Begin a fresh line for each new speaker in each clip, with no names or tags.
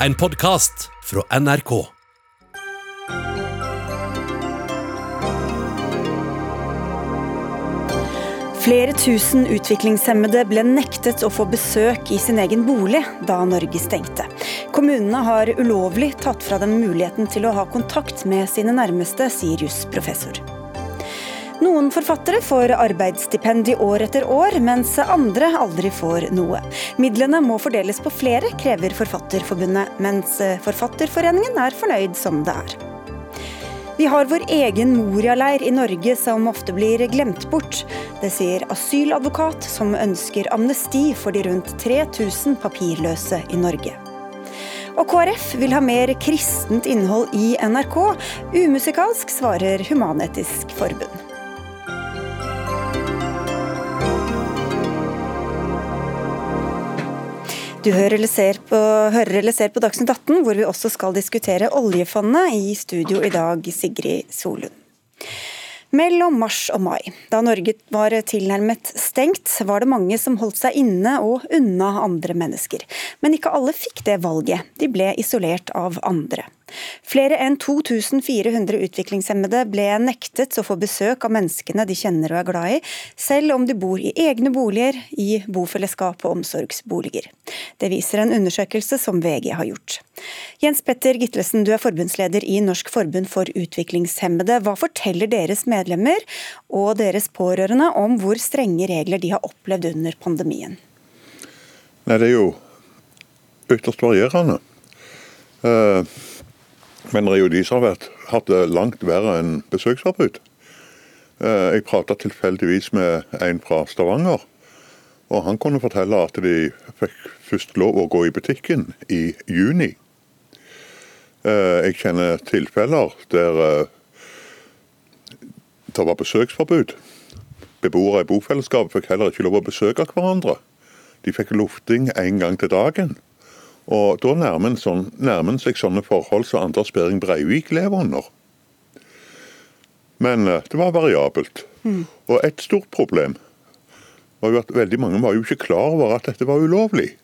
En podkast fra NRK.
Flere tusen utviklingshemmede ble nektet å få besøk i sin egen bolig da Norge stengte. Kommunene har ulovlig tatt fra dem muligheten til å ha kontakt med sine nærmeste, sier jusprofessor. Noen forfattere får arbeidsstipend i år etter år, mens andre aldri får noe. Midlene må fordeles på flere, krever Forfatterforbundet, mens Forfatterforeningen er fornøyd som det er. Vi har vår egen Moria-leir i Norge som ofte blir glemt bort. Det sier asyladvokat som ønsker amnesti for de rundt 3000 papirløse i Norge. Og KrF vil ha mer kristent innhold i NRK. Umusikalsk, svarer Human-Etisk Forbund. Du hører eller, på, hører eller ser på Dagsnytt 18, hvor vi også skal diskutere oljefondet. I studio i dag, Sigrid Solund. Mellom mars og mai, da Norge var tilnærmet stengt, var det mange som holdt seg inne og unna andre mennesker. Men ikke alle fikk det valget. De ble isolert av andre. Flere enn 2400 utviklingshemmede ble nektet å få besøk av menneskene de kjenner og er glad i, selv om de bor i egne boliger, i bofellesskap og omsorgsboliger. Det viser en undersøkelse som VG har gjort. Jens Petter Gitlesen, du er forbundsleder i Norsk forbund for utviklingshemmede. Hva forteller deres medlemmer og deres pårørende om hvor strenge regler de har opplevd under pandemien?
Nei, Det er jo ytterst varierende. Uh, men de som har vært, hatt det langt verre enn besøksforbud. Eh, jeg prata tilfeldigvis med en fra Stavanger. Og han kunne fortelle at de fikk først lov å gå i butikken i juni. Eh, jeg kjenner tilfeller der eh, det var besøksforbud. Beboere i bofellesskap fikk heller ikke lov å besøke hverandre. De fikk lufting én gang til dagen. Og Da nærmer en sånn, seg sånne forhold som Anders Behring Breivik lever under. Men eh, det var variabelt. Mm. Og et stort problem var jo at veldig mange var jo ikke klar over at dette var ulovlig.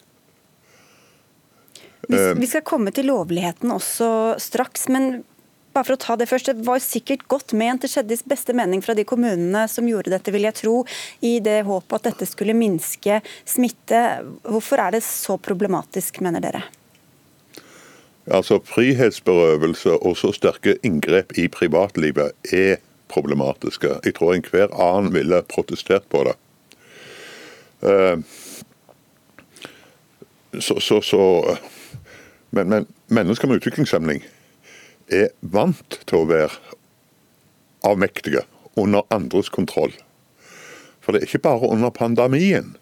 Eh, vi skal komme til lovligheten også straks, men bare for å ta Det først, det var sikkert godt ment, det skjedde i beste mening fra de kommunene som gjorde dette, vil jeg tro, i det håpet at dette skulle minske smitte. Hvorfor er det så problematisk, mener dere?
Altså, Frihetsberøvelse og så sterke inngrep i privatlivet er problematiske. Jeg tror enhver annen ville protestert på det. Uh, så, så, så men, men mennesker med utviklingshemning er vant til å være avmektige under andres kontroll. For det er ikke bare under pandemien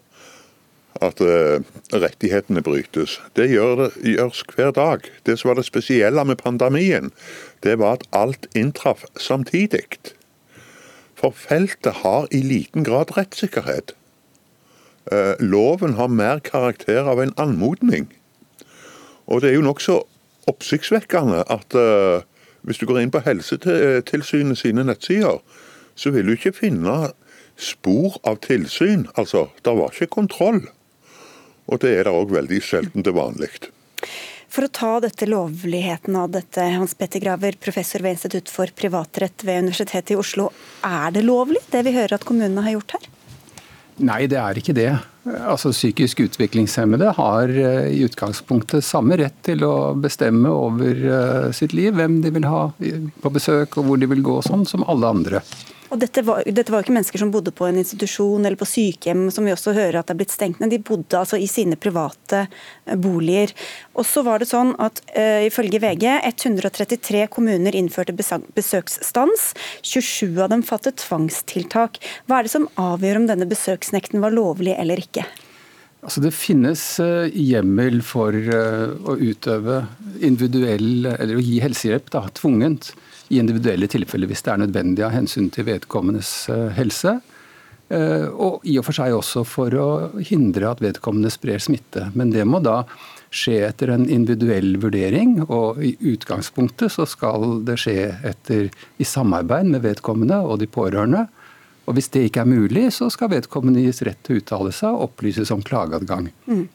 at uh, rettighetene brytes. Det, gjør det gjøres hver dag. Det som var det spesielle med pandemien, det var at alt inntraff samtidig. For feltet har i liten grad rettssikkerhet. Uh, loven har mer karakter av en anmodning. Og det er jo nokså oppsiktsvekkende at uh, hvis du går inn på Helsetilsynet sine nettsider, så vil du ikke finne spor av tilsyn. Altså, det var ikke kontroll. Og det er det òg veldig sjelden til vanlig.
For å ta dette lovligheten av dette, Hans Petter Graver, professor ved Institutt for privatrett ved Universitetet i Oslo. Er det lovlig, det vi hører at kommunene har gjort her?
Nei, det er ikke det. Altså Psykisk utviklingshemmede har eh, i utgangspunktet samme rett til å bestemme over eh, sitt liv, hvem de vil ha på besøk og hvor de vil gå, sånn som alle andre.
Og dette var, dette var ikke mennesker som bodde på en institusjon eller på sykehjem, som vi også hører at det er blitt stengt ned. De bodde altså i sine private eh, boliger. Og så var det sånn at uh, ifølge VG 133 kommuner innførte besøksstans. 27 av dem fattet tvangstiltak. Hva er det som avgjør om denne besøksnekten var lovlig eller ikke?
Altså Det finnes uh, hjemmel for å utøve individuell, eller å gi helsehjelp da, tvungent i individuelle tilfeller hvis det er nødvendig av hensyn til vedkommendes eh, helse. Eh, og i og for seg også for å hindre at vedkommende sprer smitte. Men det må da skje etter en individuell vurdering, og i utgangspunktet så skal det skje etter, i samarbeid med vedkommende og de pårørende. Og hvis det ikke er mulig, så skal vedkommende gis rett til å uttale seg og opplyses om klageadgang. Mm.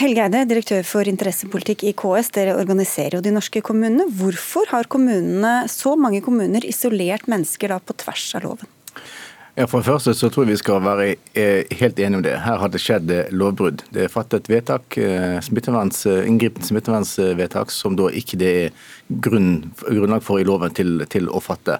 Helge Eide, direktør for interessepolitikk i KS. Dere organiserer jo de norske kommunene. Hvorfor har kommunene, så mange kommuner isolert mennesker da på tvers av loven?
Ja, For det første så tror jeg vi skal være eh, helt enige om det. Her har det skjedd eh, lovbrudd. Det er fattet vedtak, eh, smitteverns, inngripende smittevernsvedtak som da ikke det er grunn, grunnlag for i loven til, til, å fatte.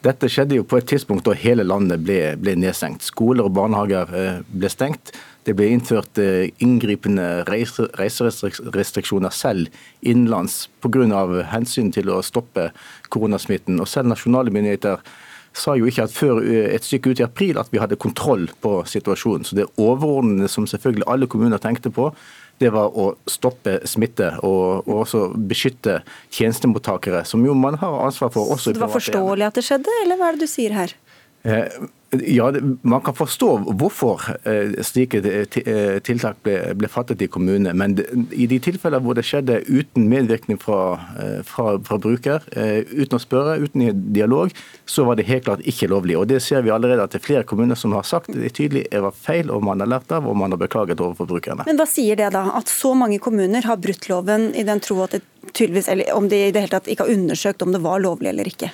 Dette skjedde jo på et tidspunkt da hele landet ble, ble nedstengt. Skoler og barnehager ble stengt. Det ble innført inngripende reiserestriksjoner selv innenlands pga. hensyn til å stoppe koronasmitten. Og selv nasjonale myndigheter sa jo ikke at før eh, et stykke ut i april at vi hadde kontroll på situasjonen. Så det overordnede som selvfølgelig alle kommuner tenkte på, det var å stoppe smitte og, og også beskytte tjenestemottakere, som jo man har ansvar for. også i
Så det var forståelig at det skjedde, eller hva er det du sier her?
Eh, ja, Man kan forstå hvorfor eh, slike eh, tiltak ble, ble fattet i kommunene. Men i de tilfeller hvor det skjedde uten medvirkning fra, fra, fra, bruker, uten å spørre, uten dialog, så var det helt klart ikke lovlig. Og Det ser vi allerede at det er flere kommuner som har sagt det er tydelig det var feil, og man har lært av og man har beklaget overfor brukerne.
Men hva sier det da? At så mange kommuner har brutt loven i den tro at det tydeligvis, eller om de i det hele tatt ikke har undersøkt om det var lovlig eller ikke?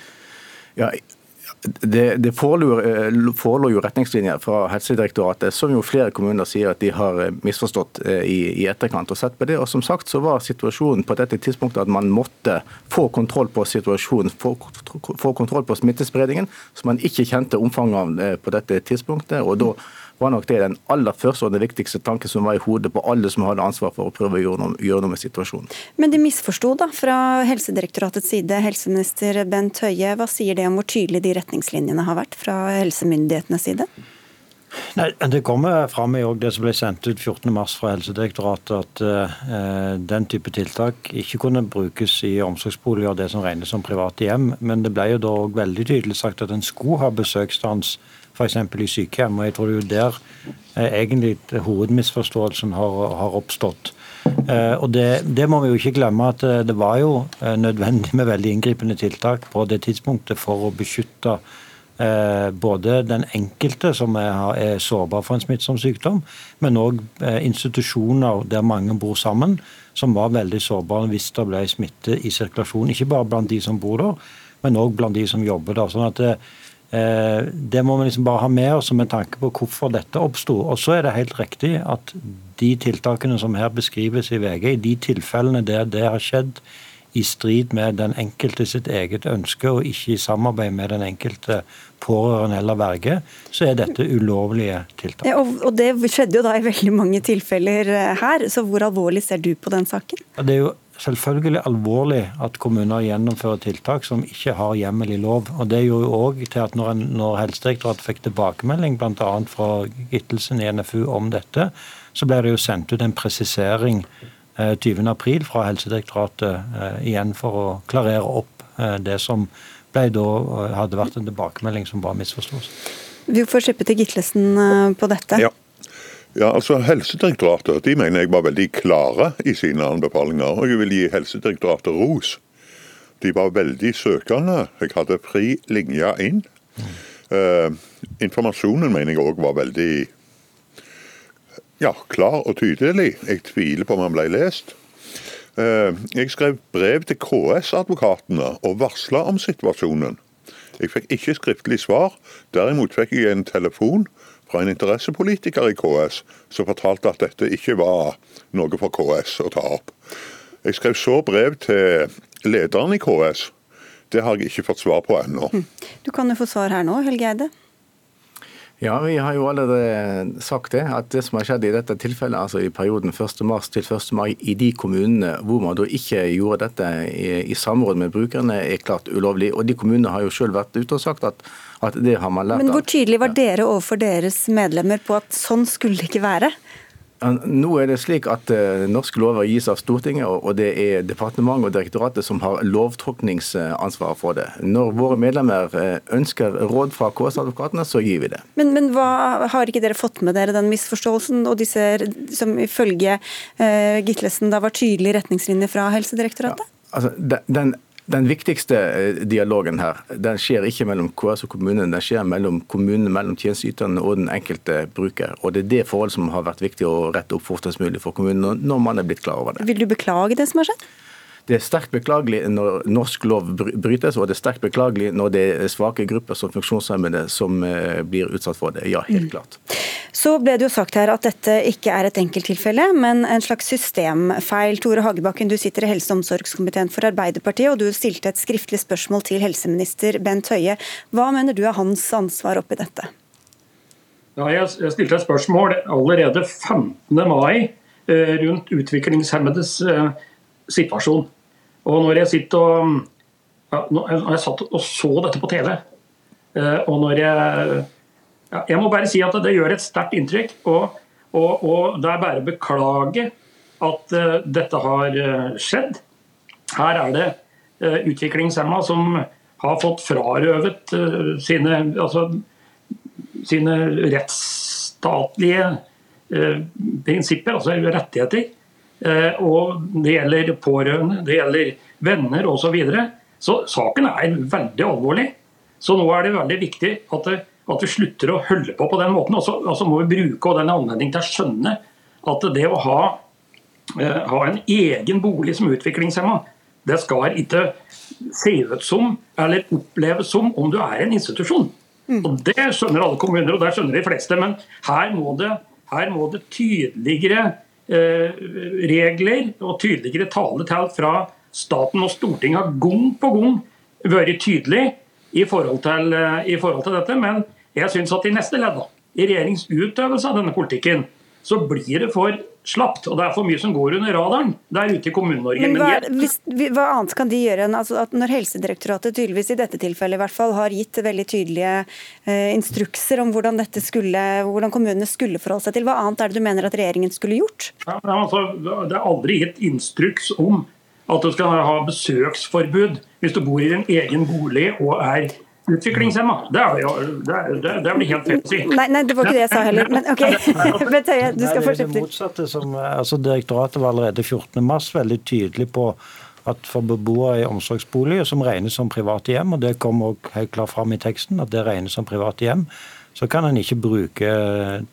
Ja, det, det forelå, eh, jo retningslinjer fra Helsedirektoratet, som jo flere kommuner sier at de har eh, misforstått eh, i, i, etterkant. og sett på det. Og som sagt så var situasjonen på dette tidspunktet at man måtte få kontroll på situasjonen, få, få kontroll på smittespredningen, som man ikke kjente omfanget av på dette tidspunktet. og da var nok det den aller første og den viktigste tanken som var i hodet på alle som hadde ansvar for å prøve å gjøre noe, gjøre noe med situasjonen.
Men de misforsto da, fra Helsedirektoratets side. Helseminister Bent Høie, hva sier det om hvor tydelig de retningslinjene har vært fra helsemyndighetenes side?
Nei, Det kommer fram i det som ble sendt ut 14.3 fra Helsedirektoratet, at eh, den type tiltak ikke kunne brukes i omsorgsboliger, det som regnes som private hjem. Men det ble jo da veldig tydelig sagt at en skulle ha besøksstans f.eks. i sykehjem. og Jeg tror det er der eh, egentlig hovedmisforståelsen har, har oppstått. Eh, og det, det, må vi jo ikke glemme at eh, det var jo nødvendig med veldig inngripende tiltak på det tidspunktet for å beskytte både den enkelte som er sårbar for en smittsom sykdom, men òg institusjoner der mange bor sammen, som var veldig sårbare hvis det ble smitte i sirkulasjon. Ikke bare blant de som bor der, men òg blant de som jobber der. sånn at det, Eh, må vi liksom bare ha med oss med tanke på hvorfor dette oppsto. Og så er det helt riktig at de tiltakene som her beskrives i VG, i de tilfellene der det har skjedd i strid med den enkelte sitt eget ønske, og ikke i samarbeid med den enkelte pårørende eller verge, så er dette ulovlige tiltak.
Ja, og Det skjedde jo da i veldig mange tilfeller eh, her, så hvor alvorlig ser du på den saken?
Det er jo selvfølgelig alvorlig at kommuner gjennomfører tiltak som ikke har hjemmel i lov. Og Det gjorde jo òg til at når, en, når Helsedirektoratet fikk tilbakemelding bl.a. fra Gittelsen i NFU om dette, så ble det jo sendt ut en presisering eh, 20.4 fra Helsedirektoratet eh, igjen for å klarere opp eh, det som ble da, hadde vært en tilbakemelding som var misforståelse.
Vi får slippe til Gitlesen på dette.
Ja. Ja, altså Helsedirektoratet de mener jeg var veldig klare i sine anbefalinger. Og jeg vil gi Helsedirektoratet ros. De var veldig søkende. Jeg hadde fri linje inn. Uh, informasjonen mener jeg òg var veldig ja, klar og tydelig. Jeg tviler på om han ble lest. Uh, jeg skrev brev til KS-advokatene og varsla om situasjonen. Jeg fikk ikke skriftlig svar. Derimot fikk jeg en telefon fra en interessepolitiker i KS som fortalte at dette ikke var noe for KS å ta opp. Jeg skrev så brev til lederen i KS. Det har jeg ikke fått svar på ennå. Hm.
Du kan jo få svar her nå, Helge Eide.
Ja, vi har jo allerede sagt det, at det som har skjedd i dette tilfellet, altså i perioden 1.3 til 1. mai, i de kommunene hvor man da ikke gjorde dette i, samråd med brukerne, er klart ulovlig. Og de kommunene har jo selv vært ute og sagt at, at det har man lært
av. Men hvor tydelig var dere overfor deres medlemmer på at sånn skulle det ikke være?
Nå er det slik at uh, Norske lover gis av Stortinget, og, det er departementet og direktoratet som har lovtolkningsansvaret for det. Når våre medlemmer uh, ønsker råd fra KS-advokatene, så gir vi det.
Men, men hva, har ikke dere fått med dere den misforståelsen, og disse som ifølge uh, Gitlesen da var tydelige retningslinjer fra Helsedirektoratet?
Ja, altså, den, den Den viktigste eh, dialogen her den skjer ikke mellom KS og kommunen, den skjer mellom kommunen, mellom tjenesteyterne og den enkelte bruker. Og Det er det forholdet som har vært viktig å rette opp fortest mulig for kommunen når man er blitt klar over det.
Vil du beklage det som har skjedd?
Det er sterkt beklagelig når norsk lov brytes, og det er sterkt beklagelig når det er svake grupper som funksjonshemmede som eh, blir utsatt for det. Ja, helt mm. klart.
Så ble det jo sagt her at dette ikke er et enkelttilfelle, men en slags systemfeil. Tore Hagebakken, du sitter i helse- og omsorgskomiteen for Arbeiderpartiet, og du stilte et skriftlig spørsmål til helseminister Bent Høie. Hva mener du er hans ansvar oppi dette?
Ja, jeg stilte et spørsmål allerede 15. mai eh, rundt utviklingshemmedes eh, situasjon. Og når jeg sitter og ja, jeg satt og så dette på TV, eh, og når jeg ja, Jeg må bare si at det gjør et sterkt inntrykk. Og, og, og, det er bare å beklage at uh, dette har uh, skjedd. Her er det uh, utviklingshemma som har fått frarøvet sine, altså, sine rettsstatlige prinsipper, altså rettigheter. Og det gjelder pårørende, det gjelder venner osv. Så, videre. så saken er veldig alvorlig. Så nå er det veldig viktig at, det, at vi slutter å holde på på den måten. Og så, og så må vi bruke den anledningen til å skjønne at det å ha, eh, ha en egen bolig som utviklingshemma, det skal ikke se ut som eller oppleves som om du er en institusjon. Mm. Og Det skjønner alle kommuner, og det skjønner de fleste. Men her må det, her må det tydeligere eh, regler og tydeligere taletall fra staten og Stortinget har gang på gang vært tydelig i forhold til, eh, i forhold til dette. Men jeg syns at i neste ledd, i regjeringens utøvelse av denne politikken, så blir det for slapt. Og det er for mye som går under radaren der ute i Kommune-Norge.
Men hva, hvis, hva, annet kan de gjøre enn altså at når Helsedirektoratet tydeligvis i dette tilfellet i hvert fall har gitt veldig tydelige eh, instrukser om hvordan, dette skulle, hvordan kommunene skulle forholde seg til, hva annet er det du mener at regjeringen skulle gjort?
Ja, altså, det er aldri gitt instruks om at du skal ha besøksforbud hvis du bor i din egen bolig og er utviklingshemma. Det, er jo, det, det, det blir helt feil å si.
Nei, nei, det var ikke det jeg sa heller. Men ok, Bent Høie, du skal fortsette.
Det motsatte som, altså Direktoratet var allerede 14.3 veldig tydelig på at for beboere i omsorgsboliger som regnes som private hjem, og det kom også helt klart fram i teksten, at det regnes som private hjem, så kan en ikke bruke,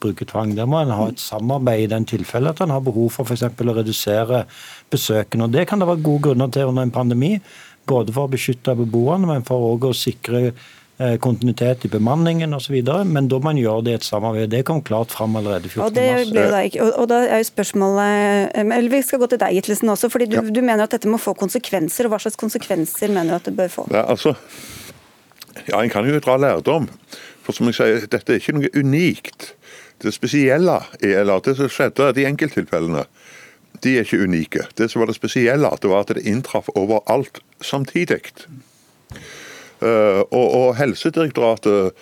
bruke, tvang. Der må en ha et samarbeid i den tilfellet at en har behov for f.eks. å redusere besøkene. Og Det kan det være gode grunner til under en pandemi, både for å beskytte beboerne, men for også å sikre eh, kontinuitet i bemanningen osv. Men da må man gjøre det i et samarbeid. Det kom klart fram allerede 14.
Og, det ble da ikke, og, og da er jo spørsmålet eh, eller Vi skal gå til deg, Gitlesen, også. fordi du, ja. du, mener at dette må få konsekvenser. og Hva slags konsekvenser mener du at det bør få?
Ja, altså, ja, En kan jo dra lærdom. For som jeg sier, Dette er ikke noe unikt. Det spesielle, eller det som skjedde de enkelttilfellene, de er ikke unike. Det som var det spesielle, det var at det inntraff overalt samtidig. Uh, og, og, Helsedirektoratet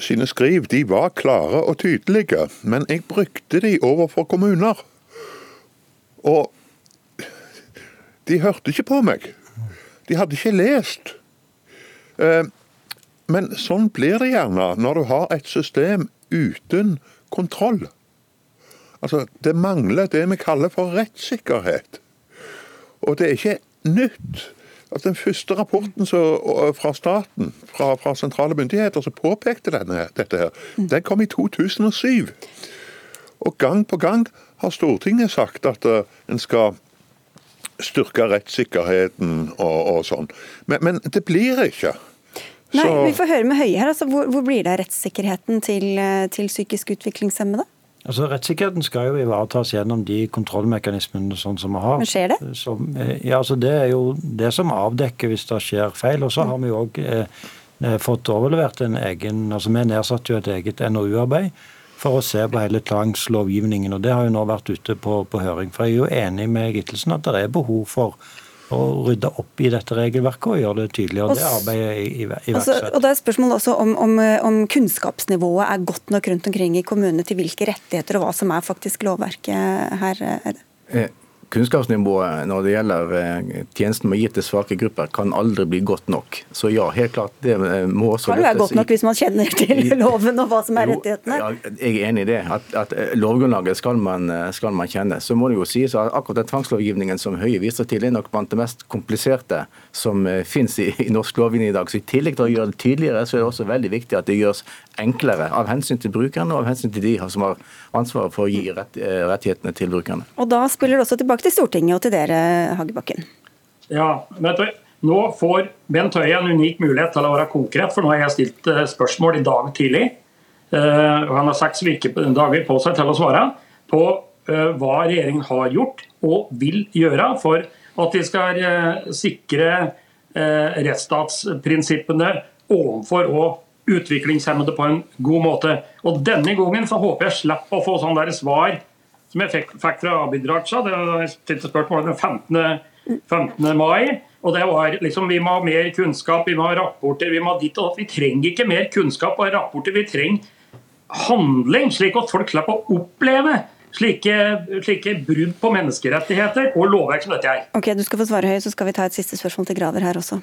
sine skriv de var klare og tydelige, men jeg brukte de overfor kommuner. Og de hørte ikke på meg. De hadde ikke lest. Uh, men sånn blir det gjerne når du har et system uten kontroll. Altså, Det mangler det vi kaller for rettssikkerhet. Og det er ikke nytt. Altså, den første rapporten så, fra staten, fra, fra, sentrale myndigheter, som påpekte denne, dette, her, den kom i 2007. Og gang på gang har Stortinget sagt at uh, en skal styrke rettssikkerheten og, og sånn. Men, men, det blir ikke.
Nei, så... Vi får høre med Høie her. Altså, hvor, hvor, blir det av rettssikkerheten til, eh, til psykisk utviklingshemmede?
Altså, Rettssikkerheten skal jo ivaretas gjennom de kontrollmekanismene sånn som vi har.
Men skjer det?
Som, eh, ja, altså Det er jo det som avdekker hvis det skjer feil. Og så har vi jo òg eh, eh, fått overlevert en egen altså Vi nedsatte jo et eget NOU-arbeid for å se på hele tvangslovgivningen. og Det har jo nå vært ute på, på høring. For Jeg er jo enig med Gittelsen at det er behov for å rydde opp i dette regelverket og gjøre det tydeligere. Det arbeidet er iverksatt.
Altså, og det er spørsmål også om, om, om, kunnskapsnivået er godt nok rundt omkring i kommunene til hvilke rettigheter og hva som er faktisk lovverket her?
Eh, kunnskapsnivået når det gjelder eh, tjenesten med gi til svake grupper, kan aldri bli godt nok. Så ja, helt klart, det eh, må også
Kan jo være godt nok hvis man kjenner til loven og hva som er
Jo,
rettighetene?
Ja, jeg er enig i det. At, at eh, Lovgrunnlaget skal man, skal man kjenne. Så må det jo sies at akkurat den tvangslovgivningen som Høie viser til, er nok blant det mest kompliserte som finnes i, i norsk lovgivning i dag. Så I tillegg til å gjøre det tydeligere, så er det også veldig viktig at det gjøres enklere av hensyn til brukerne og av hensyn til de som har ansvaret for å gi rett, rettighetene til brukerne.
Og da spiller det også tilbake til Stortinget og til dere, Hagebakken.
Ja, vet du, Nå får Bent Høie en unik mulighet til å være konkret, for nå har jeg stilt eh, spørsmål i dag tidlig. Eh, og Han har seks dager på seg til å svare på eh, hva regjeringen har gjort og vil gjøre for at de skal sikre rettsstatsprinsippene overfor og utviklingshemmede på en god måte. Og Denne gangen så håper jeg slipper å få sånn der svar som jeg fikk, fikk fra Abid Raja. Det stilte spørsmål den 15. 15. mai. Og det var liksom, Vi må ha mer kunnskap, vi må ha rapporter. Vi må ha ditt og Vi trenger ikke mer kunnskap og rapporter, vi trenger handling, slik at folk slipper å oppleve slike, slike brudd på menneskerettigheter og lovverk som dette er.
Ok, Du skal få svare, Høy, så skal vi ta et siste spørsmål til Graver her også.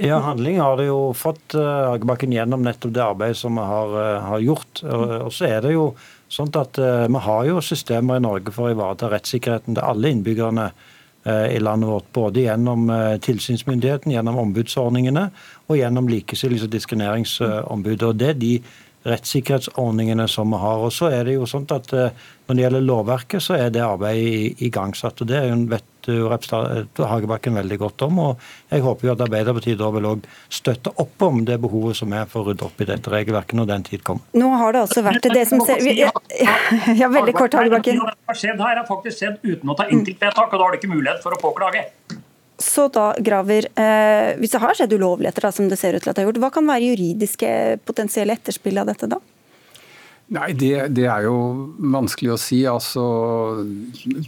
Ja, Handling har det jo fått uh, Hagebakken gjennom nettopp det arbeidet som vi har, uh, har gjort. Og så er det jo sånn at uh, Vi har jo systemer i Norge for å ivareta rettssikkerheten til alle innbyggerne i landet vårt. Både gjennom tilsynsmyndigheten, gjennom ombudsordningene og gjennom likestillings- og diskrimineringsombudet. Og det er de rettssikkerhetsordningene som vi har. Og så er det jo sånn at eh, Når det gjelder lovverket, så er det arbeidet igangsatt. og Det vet jo representanten Hagebakken veldig godt om. og Jeg håper jo at Arbeiderpartiet da vil støtte opp om det behovet som er for å rydde opp i dette regelverket når den tid kommer.
Nå har det altså vært det som ser ja, ja, veldig kort, Hagebakken.
Det har skjedd her, har faktisk skjedd uten å ta enkeltvedtak, og da har du ikke mulighet for å påklage.
Så da, Graver, eh, Hvis det har skjedd ulovligheter, da, som det ser ut til at det har gjort, hva kan være juridiske potensielle etterspill av dette da?
Nei, det, det, er jo vanskelig å si. altså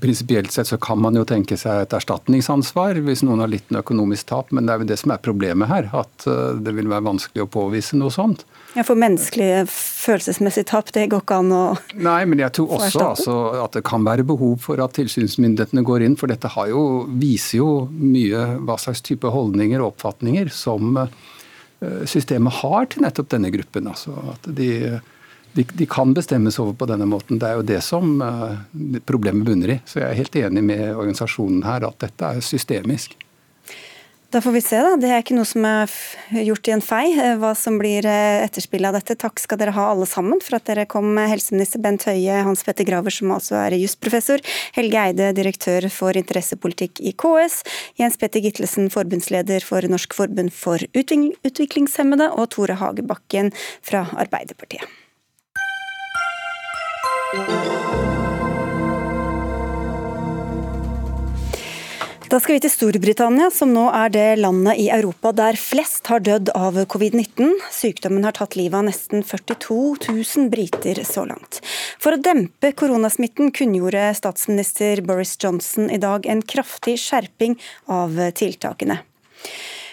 Prinsipielt sett så kan man jo tenke seg et erstatningsansvar hvis noen har litt en økonomisk tap, men det er jo det som er problemet her. At eh, det vil være vanskelig å påvise noe sånt.
Ja, For menneskelig følelsesmessig tap, det går ikke an å
Nei, men jeg tror også altså, at det kan være behov for at tilsynsmyndighetene går inn, for dette jo, viser jo mye hva slags type holdninger og oppfatninger som eh, systemet har til nettopp denne gruppen. altså at de de, de, kan bestemmes over på denne måten. Det er jo det som uh, problemet bunner i. Så jeg er helt enig med organisasjonen her at dette er systemisk.
Da får vi se, da. Det er ikke noe som er gjort i en fei, eh, hva som blir eh, etterspillet av dette. Takk skal dere ha alle sammen for at dere kom, helseminister Bent Høie, Hans Petter Graver, som altså er jusprofessor, Helge Eide, direktør for interessepolitikk i KS, Jens Petter Gitlesen, forbundsleder for Norsk forbund for utviklingshemmede, og Tore Hagebakken fra Arbeiderpartiet. Da skal vi til Storbritannia, som nå er det landet i Europa der flest har dødd av covid-19. Sykdommen har tatt livet av nesten 42 000 briter så langt. For å dempe koronasmitten kunngjorde statsminister Boris Johnson i dag en kraftig skjerping av tiltakene.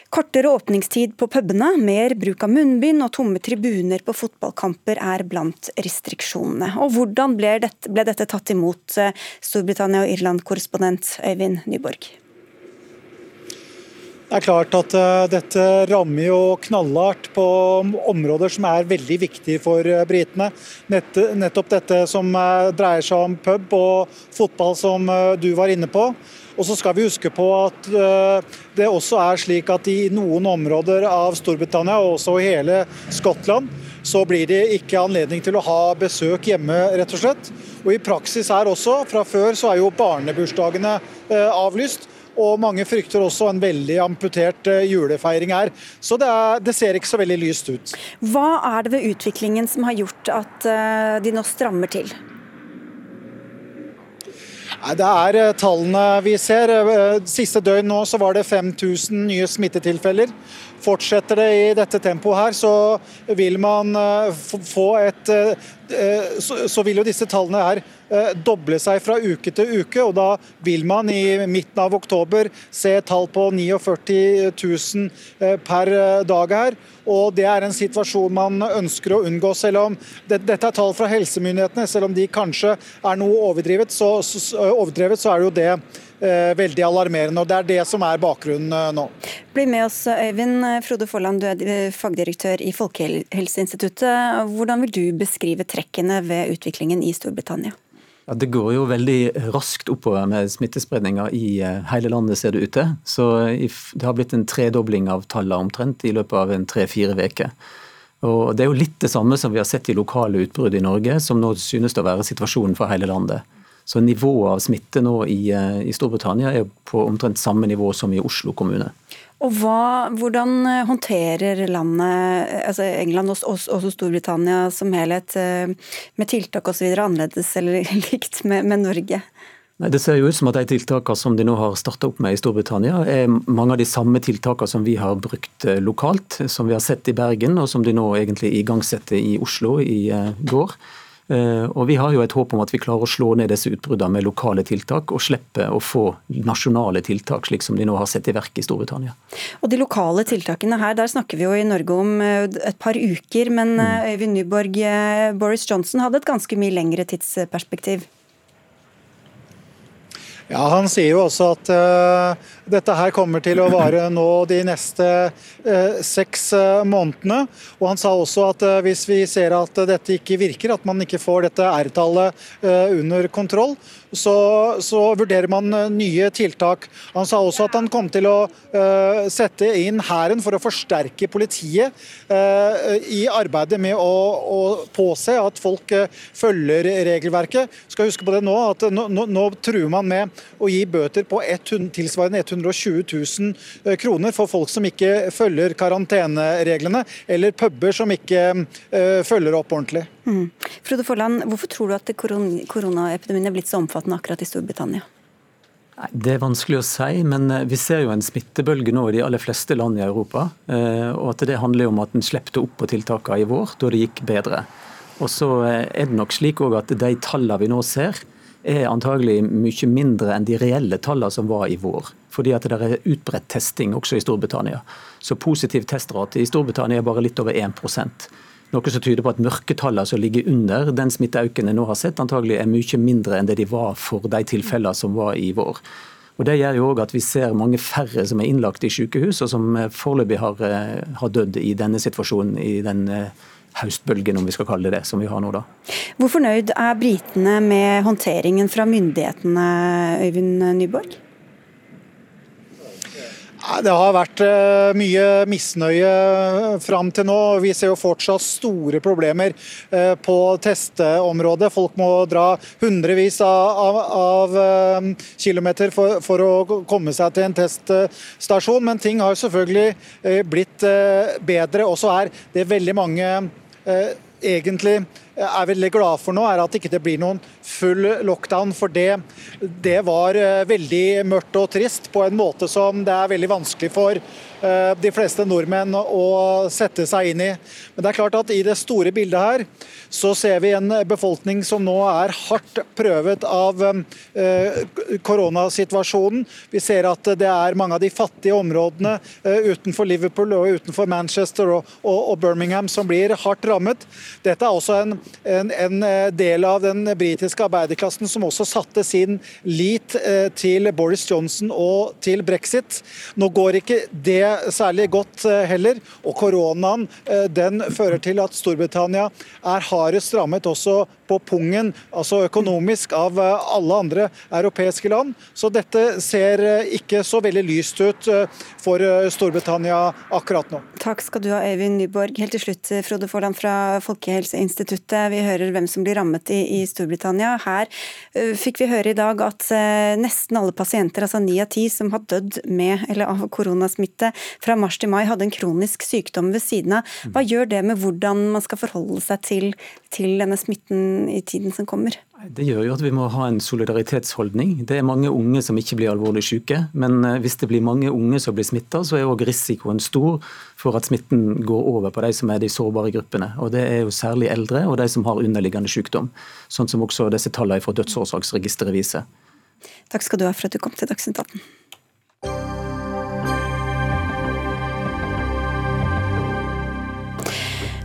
Kortere åpningstid på pubene, mer bruk av munnbind og tomme tribuner på fotballkamper er blant restriksjonene. Og Hvordan ble dette, ble dette tatt imot, eh, Storbritannia og Irland-korrespondent Øyvind Nyborg?
Det er klart at uh, dette rammer jo knallhardt på områder som er veldig viktige for uh, britene. Nett, nettopp dette som uh, dreier seg om pub og fotball, som du var inne på. Og så skal vi huske på at eh, det også er slik at i noen områder av Storbritannia, og også i hele Skottland, så blir det ikke anledning til å ha besøk hjemme, rett og slett. Og i praksis her også, fra før så er jo barnebursdagene eh, avlyst. Og mange frykter også en veldig amputert eh, julefeiring her. Så det, er, det, ser ikke så veldig lyst ut.
Hva er det ved utviklingen som har gjort at de nå strammer til?
Det er eh, tallene vi ser. Eh, siste døgn nå så var det 5000 nye smittetilfeller. Fortsetter det i dette tempoet her, så vil man eh, få et Så vil jo disse tallene her eh, doble seg fra uke til uke. og Da vil man i midten av oktober se tall på 49 000 per dag her. og Det er en situasjon man ønsker å unngå. selv om Dette er tall fra helsemyndighetene, selv om de kanskje er noe overdrevet, så, overdrevet, så er det jo det Eh, veldig alarmerende. og Det er det som er bakgrunnen eh, nå.
Bli med oss, Øyvind Frode Forland, du er eh, fagdirektør i Folkehelseinstituttet. Hvordan vil du beskrive trekkene ved utviklingen i Storbritannia?
Ja, det går jo veldig raskt oppover med smittespredninga i hele landet, ser det ut til. Så det har blitt en tredobling av tallene omtrent i løpet av en tre-fire uker. Og Det er jo litt det samme som vi har sett i lokale utbrudd i Norge, som nå synes å være situasjonen for hele landet. Så nivået av smitte nå i, eh, i Storbritannia er på omtrent samme nivå som i Oslo kommune.
Og hva, Hvordan eh, håndterer landet, eh, altså England og også Storbritannia som helhet, med tiltak osv. annerledes eller likt med, med Norge?
Nei, Det ser jo ut som at de tiltakene som de nå har starta opp med i Storbritannia, er mange av de samme tiltakene som vi har brukt lokalt, som vi har sett i Bergen, og som de nå egentlig igangsetter i Oslo i går. Eh, og Vi har jo et håp om at vi klarer å slå ned disse utbruddene med lokale tiltak, og slippe å få nasjonale tiltak, slik som de nå har sett i verk i Storbritannia.
Og De lokale tiltakene her, der snakker vi jo i Norge om eh, et par uker. Men mm. eh, Øyvind Nyborg, Boris Johnson hadde et ganske mye lengre tidsperspektiv?
Ja, Han sier jo også at uh, dette her kommer til å vare nå de neste uh, seks uh, månedene. Og Han sa også at hvis vi ser at dette ikke virker, at man ikke får dette R-tallet under kontroll, så, så, vurderer man nye tiltak. Han sa også at han kom til å sette inn hæren for å forsterke politiet i arbeidet med å, å påse at folk følger regelverket. Skal huske på det nå, at nå, nå, nå truer man med å gi bøter på 100, tilsvarende 120 000 eh, kroner for folk som ikke følger karantenereglene, eller puber som ikke uh, følger opp ordentlig. Mm.
Frode Forland, hvorfor tror du at koronaepidemien er blitt så omfattende akkurat i Storbritannia?
Det er vanskelig å si, men eh, vi ser jo en smittebølge nå i de aller fleste land i Europa. Og at det handler om at en slepte opp på tiltakene i vår, da det gikk bedre. Og så er det nok slik at de tallene vi nå ser, er antagelig mye mindre enn de reelle tallene som var i vår. Fordi at det er utbredt testing også i Storbritannia. Så positiv testrate i Storbritannia er bare litt over 1 noe som tyder på at mørketallene som ligger under den smitteøkningen jeg nå har sett, antagelig er mye mindre enn det de var for de tilfellene som var i vår. Og Det gjør jo også at vi ser mange færre som er innlagt i sykehus, og som foreløpig har, eh, har dødd i denne situasjonen, i den eh, høstbølgen, om vi skal kalle det det, som vi har nå da.
Hvor fornøyd er britene med håndteringen fra myndighetene, Øyvind Nyborg?
Det har vært eh, mye misnøye fram til nå. Vi ser jo fortsatt store problemer eh, på testeområdet. Folk må dra hundrevis av, av, av eh, kilometer for, for, å komme seg til en teststasjon. Men ting har selvfølgelig blitt bedre. Og så er det veldig mange egentlig er veldig glad for nå, er at det ikke blir noen full lockdown. For det, det var eh, veldig mørkt og trist på en måte som det er veldig vanskelig for eh, de fleste nordmenn å sette seg inn i. Men det er klart at i det store bildet her så ser vi en befolkning som nå er hardt prøvet av eh, koronasituasjonen. Vi ser at det er mange av de fattige områdene utenfor Liverpool og utenfor Manchester og Birmingham som blir hardt rammet. Dette er også en en, en, eh, del av den britiske arbeiderklassen som også satte sin lit eh, til Boris Johnson og til brexit. Nå går ikke det særlig godt eh, heller, og koronaen den fører til at Storbritannia er hardest rammet også på pungen, altså økonomisk, av alle andre europeiske land. Så dette ser ikke så veldig lyst ut for Storbritannia akkurat nå.
Takk skal du ha, Øyvind Nyborg. Helt til slutt, Frode Forland fra Folkehelseinstituttet. Vi hører hvem som blir rammet i, i Storbritannia. Her uh, fikk vi høre i dag at uh, nesten alle pasienter, altså ni av ti som har dødd med eller av koronasmitte fra mars til mai, hadde en kronisk sykdom ved siden av. Hva gjør det med hvordan man skal forholde seg til, til denne smitten i tiden som kommer?
Det gjør jo at vi må ha en solidaritetsholdning. Det er mange unge som ikke blir alvorlig syke. Men eh, hvis det blir mange unge som blir smitta, så er òg risikoen stor for at smitten går over på de som er de sårbare gruppene. Og Det er jo særlig eldre og de som har underliggende sykdom. Sånn som også disse tallene fra dødsårsaksregisteret viser.
Takk skal du ha for at du kom til Dagsnytt 18.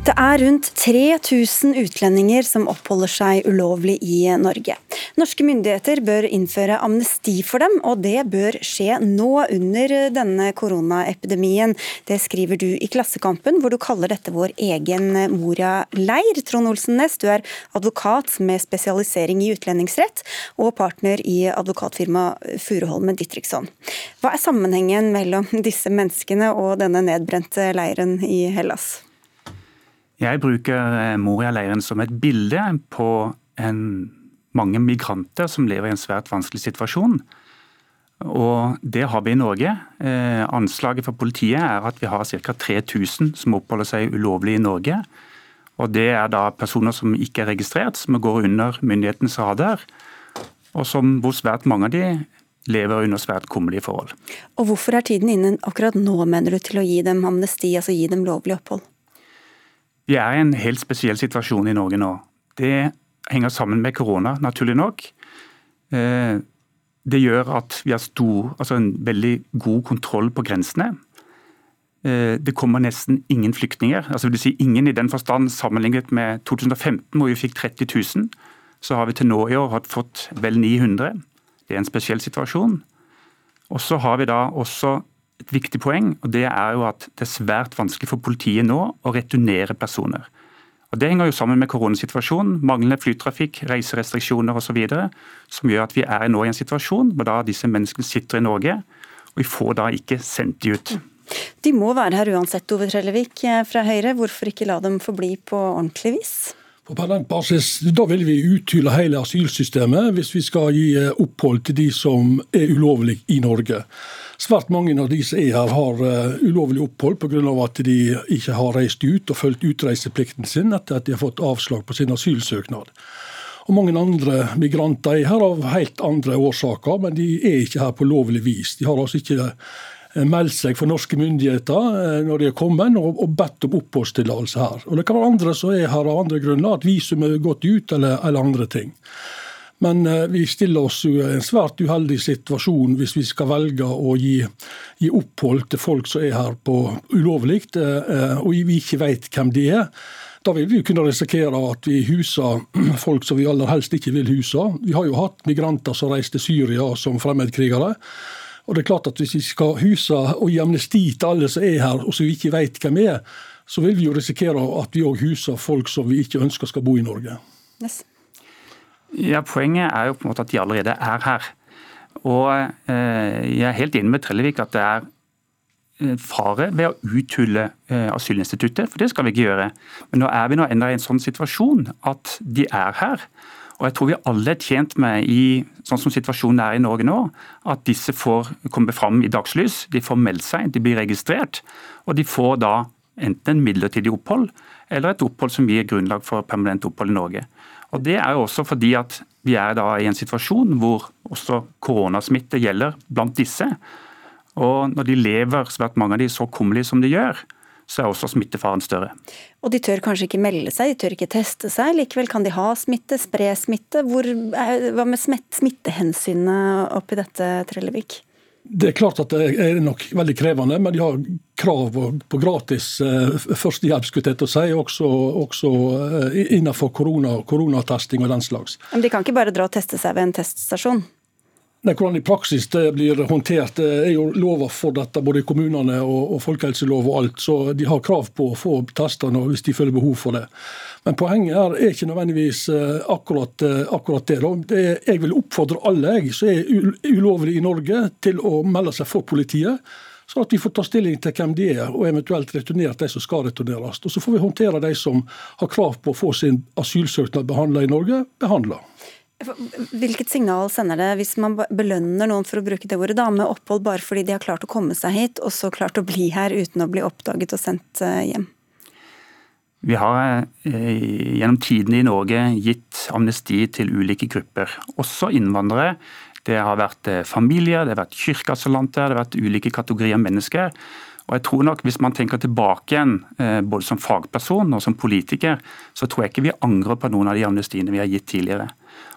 Det er rundt 3000 utlendinger som oppholder seg ulovlig i Norge. Norske myndigheter bør innføre amnesti for dem, og det bør skje nå under denne koronaepidemien. Det skriver du i Klassekampen, hvor du kaller dette vår egen Moria-leir. Trond Olsen Næss, du er advokat med spesialisering i utlendingsrett, og partner i advokatfirmaet Furuholmen Ditriksson. Hva er sammenhengen mellom disse menneskene og denne nedbrente leiren i Hellas?
Jeg bruker eh, Moria-leiren som et bilde på en, mange migranter som lever i en svært vanskelig situasjon. Og Det har vi i Norge. Eh, anslaget for politiet er at vi har ca. 3000 som oppholder seg ulovlig i Norge. Og Det er da personer som ikke er registrert, som går under myndighetens radar. Og som hvor svært mange av de lever under svært kummerlige forhold.
Og Hvorfor er tiden inne akkurat nå, mener du, til å gi dem amnesti, altså gi dem lovlig opphold?
Vi er i en helt spesiell situasjon i Norge nå. Det henger sammen med korona, naturlig nok. Eh, det gjør at vi har stor, altså en veldig god kontroll på grensene. Eh, det kommer nesten ingen flyktninger. altså vil si Ingen i den forstand sammenlignet med 2015, hvor vi fikk 30 000. Så har vi til nå i år fått vel 900. Det er en spesiell situasjon. Og så har vi da også et viktig poeng, og det er jo at det er svært vanskelig for politiet nå å returnere personer. Og Det henger jo sammen med koronasituasjonen, manglende flytrafikk, reiserestriksjoner osv. Som gjør at vi er nå i en situasjon hvor da disse menneskene sitter i Norge, og vi får da ikke sendt de ut.
De må være her uansett, Ove Trellevik fra Høyre. Hvorfor ikke la dem forbli på ordentlig vis?
På permanent Da vil vi uthyle hele asylsystemet hvis vi skal gi opphold til de som er ulovlig i Norge. Svært mange av de som er her, har uh, ulovlig opphold pga. at de ikke har reist ut og fulgt utreiseplikten sin etter at de har fått avslag på sin asylsøknad. Og Mange andre migranter er her av helt andre årsaker, men de er ikke her på lovlig vis. De har altså ikke eh, meldt seg for norske myndigheter eh, når de er kommet og, bedt om oppholdstillatelse her. Og Det kan være andre som er her av andre grunner, at visum er gått ut eller, eller andre ting. Men eh, vi stiller oss i en svært uheldig situasjon hvis vi skal velge å gi, gi opphold til folk som er her på ulovlig, eh, og vi ikke vet hvem de er. Da vil vi kunne risikere at vi huser folk som vi aller helst ikke vil huse. Vi har jo hatt migranter som reiser til Syria som fremmedkrigere. Og det er klart at Hvis vi skal huse og gi amnesti til alle som er her, og som vi ikke vet hvem er, så vil vi jo risikere at vi òg huser folk som vi ikke ønsker skal bo i Norge. Yes.
Ja, Poenget er jo på en måte at de allerede er her. Og eh, Jeg er helt enig med Trellevik at det er eh, fare ved å uthule eh, asylinstituttet, for det skal vi ikke gjøre. Men nå er vi nå enda i en sånn situasjon at de er her. Og jeg tror vi alle er tjent med, i, sånn som situasjonen er i Norge nå, at disse får komme fram i dagslys. De får meldt seg, de blir registrert, og de får da enten en midlertidig opphold eller et opphold som gir grunnlag for permanent opphold i Norge. Og Det er jo også fordi at vi er da i en situasjon hvor også koronasmitte gjelder blant disse. Og Når de lever, svært mange av de, så kummerlig som de gjør, så er også smittefaren større.
Og De tør kanskje ikke melde seg, de tør ikke teste seg. Likevel kan de ha smitte, spre smitte. Hvor, hva med smittehensynene oppi dette, Trellevik?
Det er klart at det er nok veldig krevende, men de har krav på, gratis eh, førstehjelp skulle jeg si, også, også eh, innenfor korona, koronatesting og den slags.
Men de kan ikke bare dra og teste seg ved en teststasjon?
Nei, Hvordan i praksis det blir håndtert, det er jo lover for dette, både i kommunene og, og folkehelselov og alt. Så de har krav på å få tester hvis de føler behov for det. Men poenget her er ikke nødvendigvis eh, akkurat, eh, akkurat det. det er, jeg vil oppfordre alle jeg, som er ulovlig i Norge, til å melde seg for politiet. Sånn at vi får ta stilling til hvem de er, og eventuelt returnert de som skal returneres. Og Så får vi håndtere de som har krav på å få sin asylsøknad behandla i Norge, behandla.
Hvilket signal sender det hvis man belønner noen for å bruke det ordet da, med opphold bare fordi de har klart å komme seg hit, og så klart å bli her uten å bli oppdaget og sendt eh, hjem?
Vi har eh, gjennom tidene i Norge gitt amnesti til ulike grupper, også innvandrere. Det har vært eh, familier, det har vært kirkeasylanter, det har vært ulike kategorier mennesker. Og jeg tror nok Hvis man tenker tilbake igjen, både som fagperson og som politiker, så tror jeg ikke vi angrer på noen av de amnestiene vi har gitt tidligere.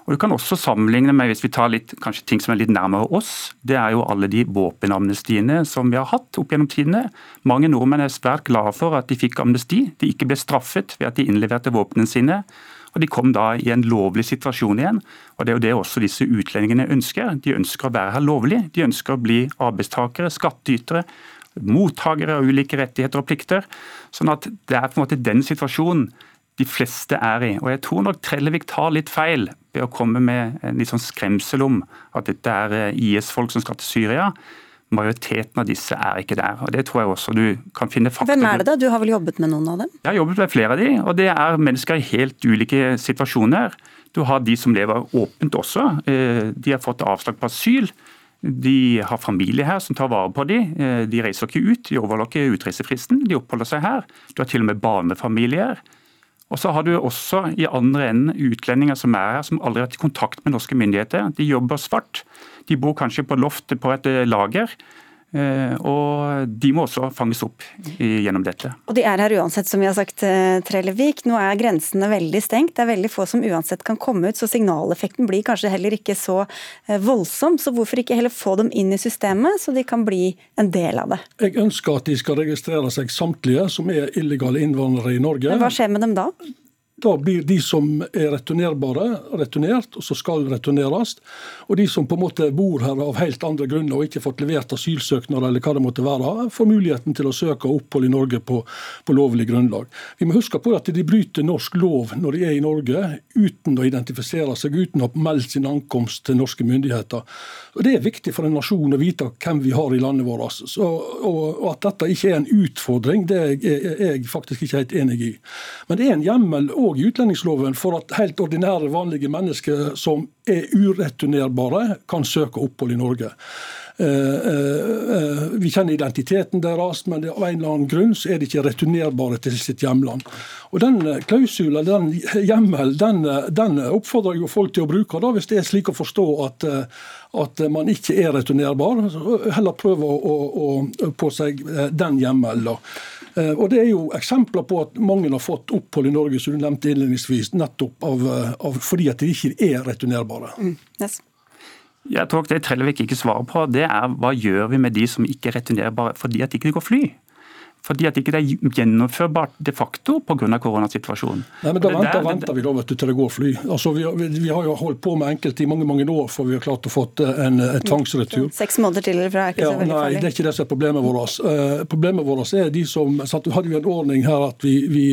Og Du kan også sammenligne med hvis vi tar litt, kanskje ting som er litt nærmere oss. Det er jo alle de våpenamnestiene som vi har hatt opp gjennom tidene. Mange nordmenn er svært glade for at de fikk amnesti. De ikke ble straffet ved at de innleverte våpnene sine. Og De kom da i en lovlig situasjon igjen. og Det er jo det også disse utlendingene ønsker. De ønsker å være her lovlig. De ønsker å bli arbeidstakere, skattytere, mottakere av ulike rettigheter og plikter. Sånn at Det er på en måte den situasjonen de fleste er i. Og Jeg tror nok Trellevik tar litt feil ved å komme med en litt sånn skremsel om at dette er eh, IS-folk som skal til Syria. Majoriteten av disse er ikke der. og det tror jeg også du kan finne fakta.
Hvem er det da? Du har vel jobbet med noen av dem?
Jeg har jobbet med flere av de, og det er mennesker i helt ulike situasjoner. Du har de som lever åpent også. Eh, de har fått avslag på asyl. De har familie her som tar vare på dem. Eh, de reiser ikke ut, de overholder ikke utreisefristen. De oppholder seg her. Du har til og med barnefamilier. Og så har du også i andre enden utlendinger som er her, som aldri har vært i kontakt med norske myndigheter. De jobber svart. De bor kanskje på loftet på et eh, lager. Eh, og de må også fanges opp gjennom dette.
Og de er her uansett, som vi har sagt, eh, Trellevik. Nå er grensene veldig stengt. Det er veldig få som uansett kan komme ut, så signaleffekten blir kanskje heller ikke så eh, voldsom. Så hvorfor ikke heller få dem inn i systemet, så de kan bli en del av det?
Jeg ønsker at de skal registrere seg samtlige som er illegale innvandrere i Norge.
Men Hva skjer med dem da?
Da blir de som er returnerbare, returnert, og som skal returneres. Og de som på en måte bor her av helt andre grunner og ikke fått levert asylsøknad, eller hva det måtte være, får muligheten til å søke opphold i Norge på, på, lovlig grunnlag. Vi må huske på at de bryter norsk lov når de er i Norge, uten å identifisere seg, uten å ha meldt sin ankomst til norske myndigheter. Og Det er viktig for en nasjon å vite hvem vi har i landet vårt. Så, og, og, At dette ikke er en utfordring, det er jeg faktisk ikke helt enig i. Men det er en hjemmel òg i utlendingsloven for at helt ordinære, vanlige mennesker som er ureturnerbare, kan søke opphold i Norge. Eh, eh, vi kjenner identiteten deres, men av en eller annen grunn så er de ikke returnerbare til sitt hjemland. Og Den klausulen, den hjemmelen, den, den, oppfordrer jo folk til å bruke da, hvis det er slik å forstå at, at man ikke er returnerbar. Heller prøve å, å, å på seg den hjemmelen. Eh, og Det er jo eksempler på at mange har fått opphold i Norge som du nevnte innledningsvis, nettopp av, eh, av fordi at de ikke er returnerbare. Mm.
Yes.
Jeg tror Det Trellevik ikke svarer på, det er hva gjør vi med de som ikke er returnerbare fordi at de ikke går fly? Fordi at ikke det ikke er gjennomførbart de facto pga. koronasituasjonen.
Nei, men Da venter, der, venter vi da vet du, til det går fly. Altså, vi, vi, vi, har jo holdt på med enkelte i mange mange år før vi har klart å få en, en tvangsretur.
Seks måneder til fra er ikke
ja,
så veldig
nei,
farlig.
Det er ikke det som er problemet vårt. Uh, problemet vårt er de som sant, hadde vi en ordning her at vi, vi,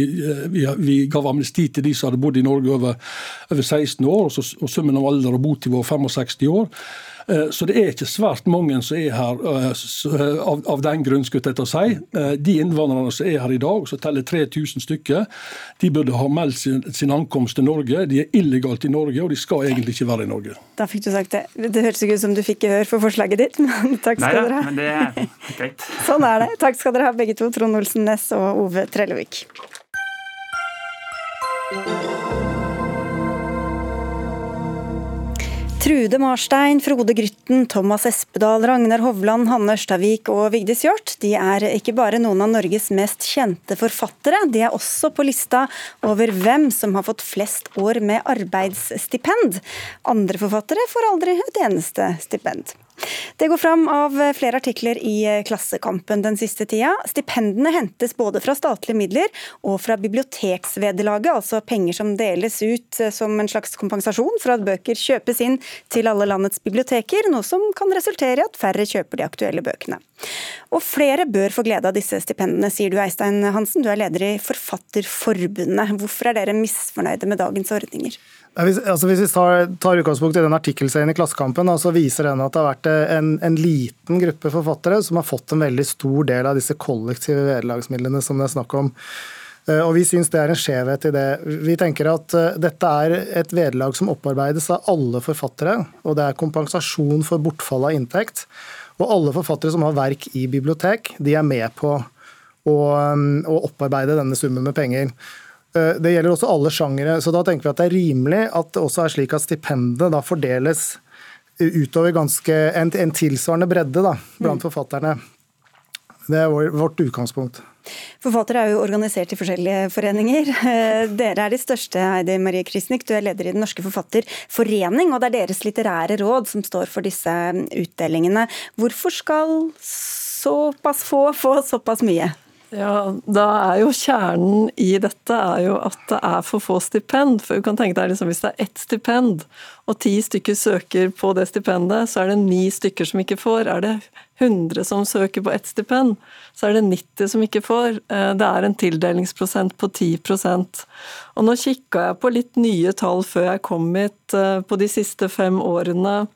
vi gav amnesti til de som hadde bodd i Norge over, over 16 år, og, så, og summen av alder og botid var 65 år. Eh, så det er ikke svært mange som er her eh, eh, av, av den grunn, skulle jeg til å si. De innvandrerne som er her i dag, som teller 3000 stykker, de burde ha meldt sin, sin, ankomst til Norge. De er illegalt i Norge, og de skal egentlig ikke være i Norge.
Da fikk du sagt det. Det hørtes ikke ut som du fikk gehør for forslaget ditt, men takk skal
Neida,
dere ha.
Men det er greit.
sånn er det. Takk skal dere ha begge to, Trond Olsen Næss og Ove Trellevik. Trude Marstein, Frode Grytten, Thomas Espedal, Ragnar Hovland, Hanne Ørstavik og Vigdis Hjorth de er ikke bare noen av Norges mest kjente forfattere, de er også på lista over hvem som har fått flest år med arbeidsstipend. Andre forfattere får aldri et eneste stipend. Det går fram av flere artikler i Klassekampen den siste tida. Stipendene hentes både fra statlige midler og fra biblioteksvederlaget, altså penger som deles ut som en slags kompensasjon for at bøker kjøpes inn til alle landets biblioteker, noe som kan resultere i at færre kjøper de aktuelle bøkene. Og flere bør få glede av disse stipendene, sier du Eistein Hansen, du er leder i Forfatterforbundet. Hvorfor er dere misfornøyde med dagens ordninger?
Hvis, altså hvis vi tar, tar, utgangspunkt i den artikkelserien i Klassekampen, så viser den at det har vært eh, en, en, liten gruppe forfattere som har fått en veldig stor del av disse kollektive vederlagsmidlene som det er snakk om. Eh, og Vi syns det er en skjevhet i det. Vi tenker at eh, dette er et vederlag som opparbeides av alle forfattere, og det er kompensasjon for bortfall av inntekt. Og alle forfattere som har verk i bibliotek, de er med på å, å opparbeide denne summen med penger. Eh, det gjelder også alle sjangere. Så da tenker vi at det er rimelig at det også er slik at stipendet da fordeles utover ganske, en, en tilsvarende bredde da, blant mm. forfatterne. Det er vårt utgangspunkt.
Forfattere er jo organisert i forskjellige foreninger. Eh, dere er de største, Heidi Marie Krisnik. Du er leder i Den norske forfatterforening, og det er deres litterære råd som står for disse utdelingene. Hvorfor skal såpass få få såpass mye?
Ja, da er jo Kjernen i dette er jo at det er for få stipend. For du kan tenke deg liksom, Hvis det er ett stipend, og ti stykker søker på det stipendet, så er det ni stykker som ikke får. Er det 100 som søker på ett stipend, så er det 90 som ikke får. Eh, det er en tildelingsprosent på 10% Og Nå kikka jeg på litt nye tall før jeg kom hit, eh, på de siste fem årene.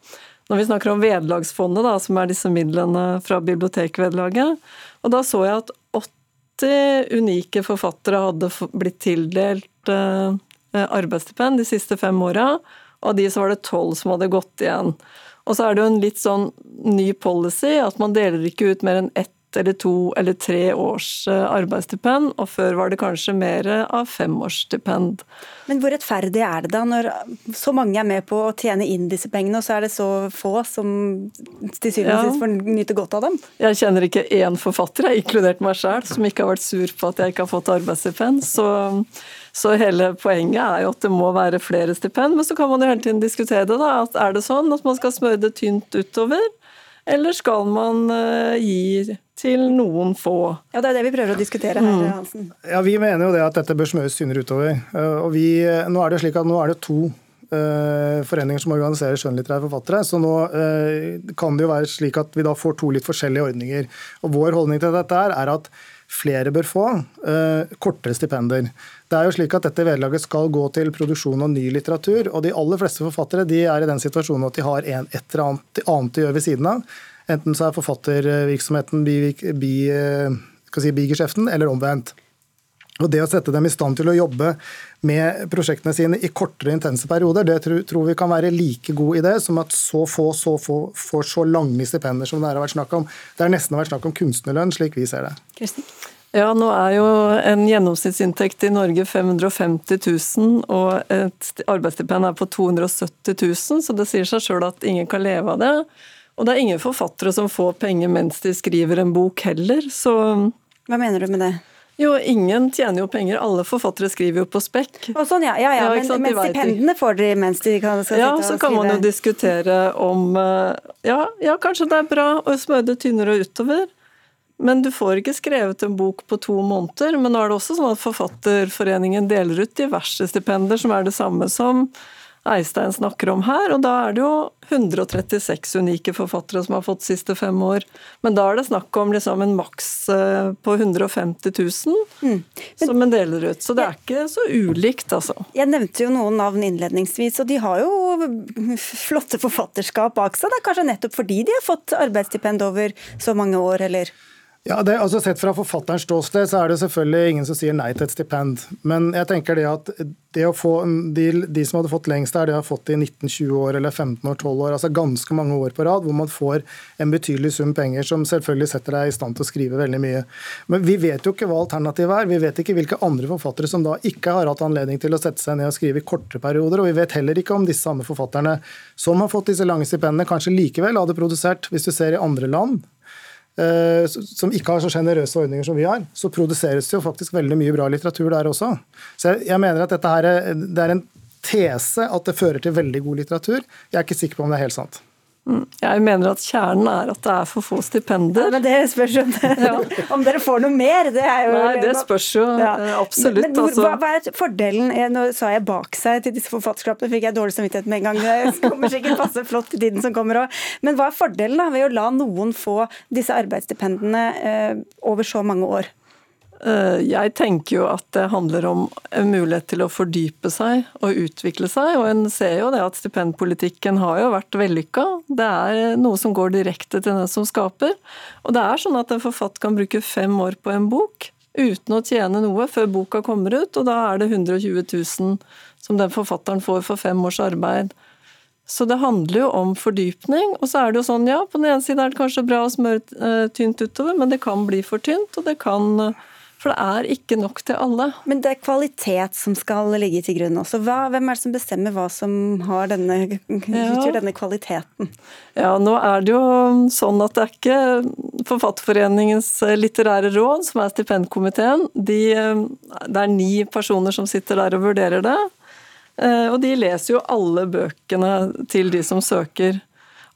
Når vi snakker om Vederlagsfondet, som er disse midlene fra bibliotekvederlaget. Og da så jeg at 80 unike forfattere hadde blitt tildelt eh, arbeidsstipend de siste fem åra. Av de så var det tolv som hadde gått igjen. Og så er det jo en litt sånn ny policy at man deler ikke ut mer enn ett eller to eller tre års eh, arbeidsstipend, og før var det kanskje mer av femårsstipend.
Men hvor rettferdig er det da, når så mange er med på å tjene inn disse pengene, og så er det så få som til syvende og sist får nyte godt av dem?
Jeg kjenner ikke én forfatter, jeg inkludert meg sjøl, som ikke har vært sur på at jeg ikke har fått arbeidsstipend. Så, så hele poenget er jo at det må være flere stipend, men så kan man jo hele tiden diskutere det. da, at Er det sånn at man skal smøre det tynt utover? Eller skal man uh, gi til noen få?
Ja, Det er det vi prøver å diskutere her, mm. Hansen.
Ja, Vi mener jo det at dette bør smøres tynnere utover. Uh, og vi, nå er det slik at nå er det to foreninger som organiserer skjønnlitterære forfattere. Så nå kan det jo være slik at vi da får to litt forskjellige ordninger. Og Vår holdning til dette er at flere bør få kortere stipender. Det er jo slik at Dette vederlaget skal gå til produksjon av ny litteratur. og De aller fleste forfattere er i den situasjonen at de har en, et eller annet, annet de gjør ved siden av. Enten så er forfattervirksomheten bigeskjeften, si, eller omvendt. Og Det å sette dem i stand til å jobbe med prosjektene sine i kortere, intense perioder, det tror vi kan være like god idé som at så få så få får så lange stipender som det har vært snakk om. Det har nesten vært snakk om kunstnerlønn, slik vi ser det.
Kristin?
Ja, nå er jo en gjennomsnittsinntekt i Norge 550 000, og et arbeidsstipend er på 270 000, så det sier seg sjøl at ingen kan leve av det. Og det er ingen forfattere som får penger mens de skriver en bok heller, så
Hva mener du med det?
Jo, ingen tjener jo penger. Alle forfattere skriver jo på spekk.
Og sånn, ja, ja, ja. Men, men stipendene får de mens de kan, skal
ja, sitte og skrive? Ja, så kan man jo diskutere om eh, ja, ja, kanskje det er bra å smøre det tynnere utover. Men du får ikke skrevet en bok på to måneder. Men nå er det også sånn at Forfatterforeningen deler ut diverse stipender, som er det samme som Eistein snakker om her. Og da er det jo 136 unike forfattere som har fått siste fem år. Men da er det snakk om liksom en maks eh, på 150 000 mm. som en deler ut. Så det er ikke så ulikt, altså.
Jeg nevnte jo noen navn innledningsvis, og de har jo flotte forfatterskap bak seg. Det er kanskje nettopp fordi de har fått arbeidsstipend over så mange år, eller?
Ja, det, altså Sett fra forfatterens ståsted så er det selvfølgelig ingen som sier nei til et stipend. Men jeg tenker det at det å få, de, de som hadde fått lengst der, det har fått i 19-20 år eller 15 år, 12 år. altså Ganske mange år på rad hvor man får en betydelig sum penger som selvfølgelig setter deg i stand til å skrive veldig mye. Men vi vet jo ikke hva alternativet er. Vi vet ikke hvilke andre forfattere som da ikke har hatt anledning til å sette seg ned og skrive i kortere perioder. Og vi vet heller ikke om disse samme forfatterne som har fått disse lange stipendene, kanskje likevel hadde produsert, hvis du ser i andre land, som ikke har så sjenerøse ordninger som vi har, så produseres det jo faktisk veldig mye bra litteratur der også. Så jeg mener at dette her, det er en tese at det fører til veldig god litteratur. Jeg er ikke sikker på om det er helt sant.
Jeg mener at kjernen er at det er for få stipender.
Ja, men det spørs jo ja. om dere får noe mer. Det er jo
Nei, det spørs jo ja. Eh, absolutt. Men,
men altså. hva, hva, er fordelen Nå sa jeg bak seg til disse forfatterskapene, fikk jeg dårlig samvittighet med en gang. Det kommer sikkert passe flott i tiden som kommer òg. Men hva er fordelen da, ved å la noen få disse arbeidsstipendene eh, over så mange år?
Eh, jeg tenker jo at det handler om en mulighet til å fordype seg og utvikle seg. Og en ser jo det at stipendpolitikken har jo vært vellykka. Det er noe som går direkte til den som skaper. Og det er sånn at en forfatter kan bruke fem år på en bok uten å tjene noe før boka kommer ut, og da er det 120 000 som den forfatteren får for fem års arbeid. Så det handler jo om fordypning. Og så er det jo sånn, ja, på den ene siden er det kanskje bra å smøre eh, tynt utover, men det kan bli for tynt, og det kan For det er ikke nok til alle.
Men det er kvalitet som skal ligge til grunn også. Hva, hvem er det som bestemmer hva som har denne, utgjør denne kvaliteten?
Ja, nå er det jo sånn at det er ikke Forfatterforeningens litterære råd som er stipendkomiteen. De, det er ni personer som sitter der og vurderer det. Eh, og de leser jo alle bøkene til de som søker.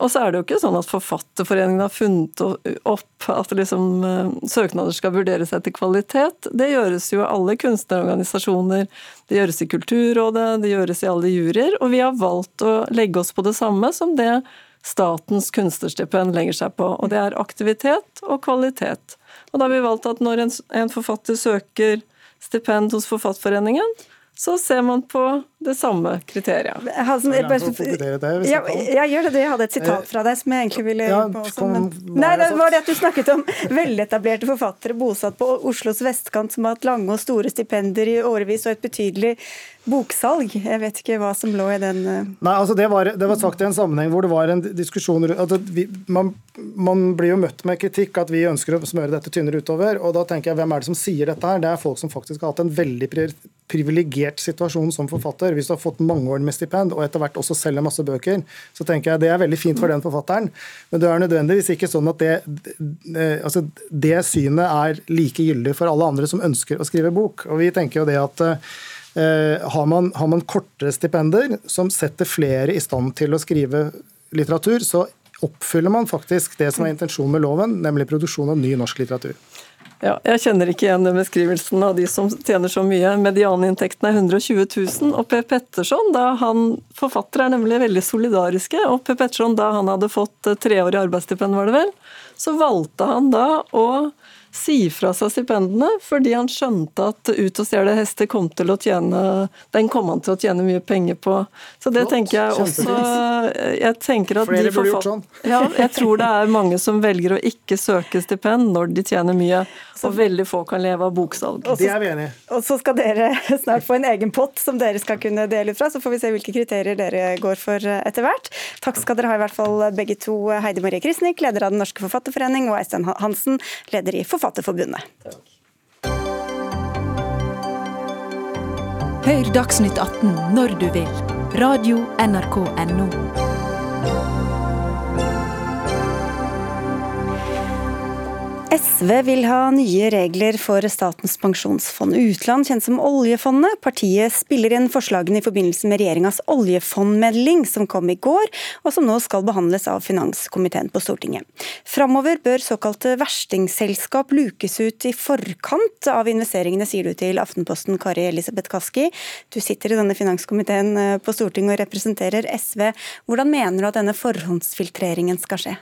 Og så er det jo ikke sånn at Forfatterforeningen har funnet opp at liksom, eh, søknader skal vurderes etter kvalitet. Det gjøres jo av alle kunstnerorganisasjoner. Det gjøres i Kulturrådet, det gjøres i alle juryer. Og vi har valgt å legge oss på det samme som det Statens kunstnerstipend legger seg på. Og det er aktivitet og kvalitet. Og da har vi valgt at når en, en forfatter søker stipend hos Forfatterforeningen, så ser man på det samme kriteriet.
Jeg, bare, ja, jeg gjør det. Jeg hadde et sitat fra deg som jeg egentlig ville ja, på også, men, Nei, det var det at du snakket om veletablerte forfattere bosatt på Oslos vestkant som har hatt lange og store stipender i årevis og et betydelig boksalg. Jeg vet ikke hva som lå i den uh...
Nei, altså det var, det var, sagt i en sammenheng hvor det var en diskusjon at vi, man, man, blir jo møtt med kritikk at vi ønsker å smøre dette tynnere utover. og da tenker jeg, Hvem er det som sier dette? her? Det er folk som faktisk har hatt en veldig privilegert situasjon som forfatter. Hvis du har fått mange år med stipend og etter hvert også selger masse bøker, så tenker jeg det er veldig fint for den forfatteren. Men det er nødvendigvis ikke sånn at det, altså det synet er like gyldig for alle andre som ønsker å skrive bok. Og vi tenker jo det at Eh, har man, har man kortere stipender som setter flere i stand til å skrive litteratur, så oppfyller man faktisk det som er intensjonen med loven, nemlig produksjon av ny norsk litteratur.
Ja, jeg kjenner ikke igjen den beskrivelsen av de som tjener så mye. Medianinntekten er 120 000. Og Per Petterson, da han forfatter er nemlig veldig solidariske, og Per Petterson da han hadde fått treårig arbeidsstipend, var det vel, så valgte han da å si fra seg stipendene, fordi han skjønte at Ut og stjele hester kom til å tjene Den kom han til å tjene mye penger på. Så det Flott, tenker jeg også jeg tenker at Flere de burde gjort sånn. Ja, jeg tror det er mange som velger å ikke søke stipend når de tjener mye, og veldig få kan leve av boksalg.
Det er vi enig i.
Og så skal dere snart få en egen pott som dere skal kunne dele ut fra, så får vi se hvilke kriterier dere går for etter hvert. Takk skal dere ha i hvert fall begge to, Heidi Marie Krisnik, leder av Den norske forfatterforening, og Eistein Hansen, leder i Forfatterforeningen. Forfatterforbundet.
Hør Dagsnytt 18 når du vil. Radio NRK Radio.nrk.no.
SV vil ha nye regler for Statens pensjonsfond utland, kjent som oljefondet. Partiet spiller inn forslagene i forbindelse med regjeringas oljefondmelding som kom i går, og som nå skal behandles av finanskomiteen på Stortinget. Framover bør såkalte verstingselskap lukes ut i forkant av investeringene, sier du til Aftenposten, Kari Elisabeth Kaski. Du sitter i denne finanskomiteen eh, på Stortinget og representerer SV. Hvordan mener du at denne forhåndsfiltreringen skal skje?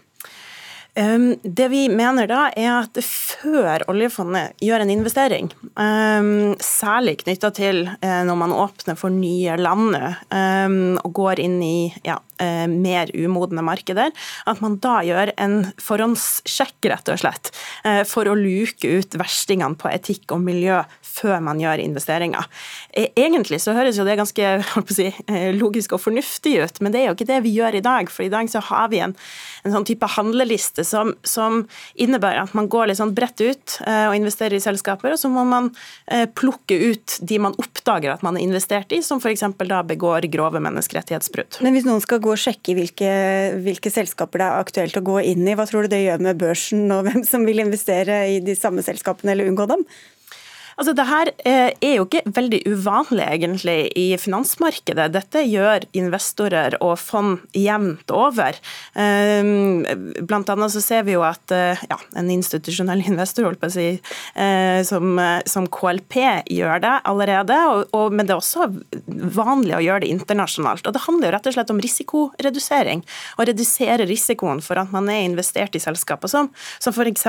Ehm, det vi mener da, er at før oljefondet gjør en investering, ehm, særlig knytta til eh, når man åpner for nye land ehm, og går inn i ja, eh, mer umodne markeder, at man da gjør en forhåndssjekk, rett og slett, eh, for å luke ut verstingene på etikk og miljø før man gjør investeringer. Egentlig så høres jo det ganske si, logisk og fornuftig ut, men det er jo ikke det vi gjør i dag. For i dag så har vi en, en sånn type handleliste som, som, innebærer at man går litt sånn bredt ut eh, og investerer i selskaper, og så må man eh, plukke ut de man oppdager at man har investert i, som f.eks. da begår grove menneskerettighetsbrudd.
Men hvis noen skal gå og sjekke hvilke, hvilke selskaper det er aktuelt å gå inn i, hva tror du det gjør med børsen, og hvem som vil investere i de samme selskapene eller unngå dem?
Altså, det her eh, er jo ikke veldig uvanlig egentlig i finansmarkedet. Dette gjør investorer og fond jevnt over. Eh, blant annet så ser vi jo at eh, ja, en institusjonell investor holdt på å si, som, som KLP gjør det allerede, og, og, men det er også vanlig å gjøre det internasjonalt. Og Det handler jo rett og slett om risikoredusering. Å redusere risikoen for at man er investert i selskaper som, som f.eks.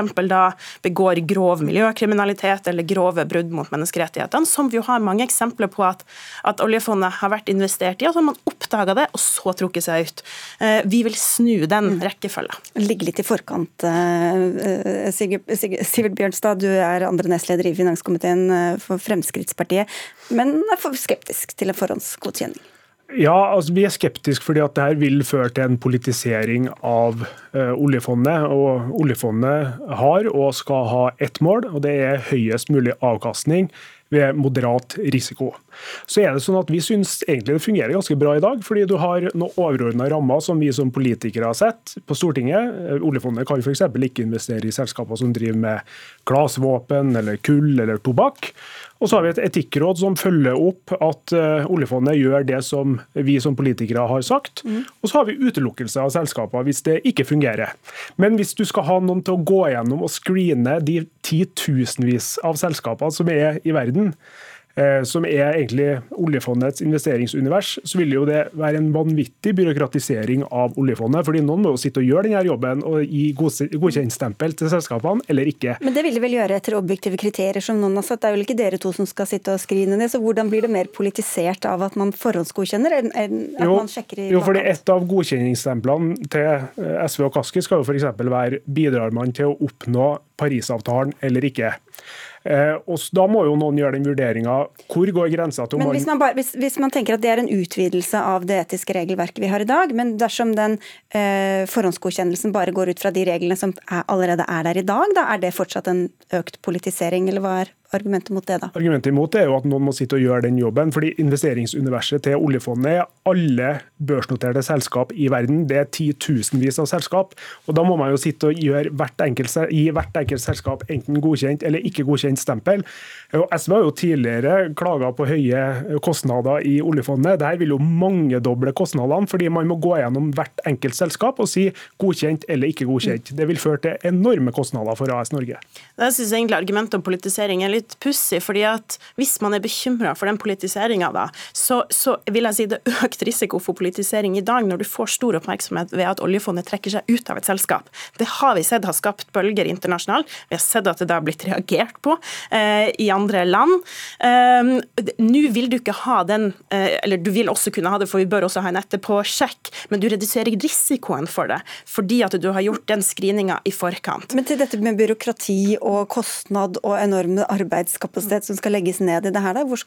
begår grov miljøkriminalitet eller grove brudd brudd mot menneskerettighetene, som vi jo har mange eksempler på at, at oljefondet har vært investert i, og så har man oppdaga det, og så trukket seg ut. Eh, vi vil snu den rekkefølgen. rekkefølga.
Ligge litt i forkant. Eh, Sivert Bjørnstad, du er andre nestleder i finanskomiteen eh, for Fremskrittspartiet, men er for skeptisk til en forhåndsgodkjenning?
Ja, altså Vi er skeptiske fordi at dette vil føre til en politisering av uh, oljefondet. og Oljefondet har og skal ha ett mål, og det er høyest mulig avkastning ved moderat risiko. Så er det sånn at Vi syns egentlig det fungerer ganske bra i dag, fordi du har noen overordna rammer som vi som politikere har sett på Stortinget. Eh, oljefondet kan f.eks. ikke investere i selskaper som driver med klasevåpen eller kull eller tobakk. Og så har vi et etikkråd som følger opp at uh, oljefondet gjør det som vi som politikere har sagt. Mm. Og så har vi utelukkelse av selskaper hvis det ikke fungerer. Men hvis du skal ha noen til å gå gjennom og screene de titusenvis av selskaper som er i verden, som er egentlig oljefondets investeringsunivers, så vil jo det være en vanvittig byråkratisering av oljefondet. fordi Noen må jo sitte og gjøre denne jobben og gi godkjentstempel til selskapene, eller ikke.
Men det vil de vel gjøre etter objektive kriterier, som noen har satt. Det er vel ikke dere to som skal sitte og skrine det. Så hvordan blir det mer politisert av at man forhåndsgodkjenner, enn at
jo,
man sjekker i
Jo, fordi Et av godkjenningsstemplene til eh, SV og Kaski skal jo f.eks. være bidrar man til å oppnå Parisavtalen eller ikke. Eh, og Da må jo noen gjøre den vurderinga. Hvor går grensa til
om men hvis man, bare, hvis, hvis man, tenker at det er en utvidelse av det etiske regelverket vi har i dag, men dersom den eh, forhåndsgodkjennelsen bare går ut fra de reglene som er, allerede er der i dag, da er det fortsatt en økt politisering, eller hva er argumentet mot det, da?
Argumentet imot det er jo at noen må sitte og gjøre den jobben. fordi Investeringsuniverset til oljefondet er alle børsnoterte selskap i verden. Det er titusenvis av selskap. og Da må man jo sitte og gjøre hvert enkelt, gi hvert enkelt selskap enten godkjent eller ikke godkjent stempel. Og SV har jo tidligere klaga på høye kostnader i oljefondet. Dette vil jo mangedoble kostnadene, fordi man må gå gjennom hvert enkelt selskap og si godkjent eller ikke godkjent. Det vil føre til enorme kostnader for AS Norge.
Det synes jeg egentlig argumentet om politisering er litt litt pussig, fordi at hvis man er bekymra for den politiseringa, så, så, vil jeg si det er økt risiko for politisering i dag, når du får stor oppmerksomhet ved at oljefondet trekker seg ut av et selskap. Det har vi sett har skapt bølger internasjonalt. Vi har sett at det har blitt reagert på eh, i andre land. Eh, Nå vil du ikke ha den, eh, eller du vil også kunne ha det, for vi bør også ha en etterpåsjekk, men du reduserer risikoen for det fordi at du har gjort den screeninga i forkant.
Men til dette med byråkrati og kostnad og enorme arbeid arbeidskapasitet som skal legges ned i det her. Hvor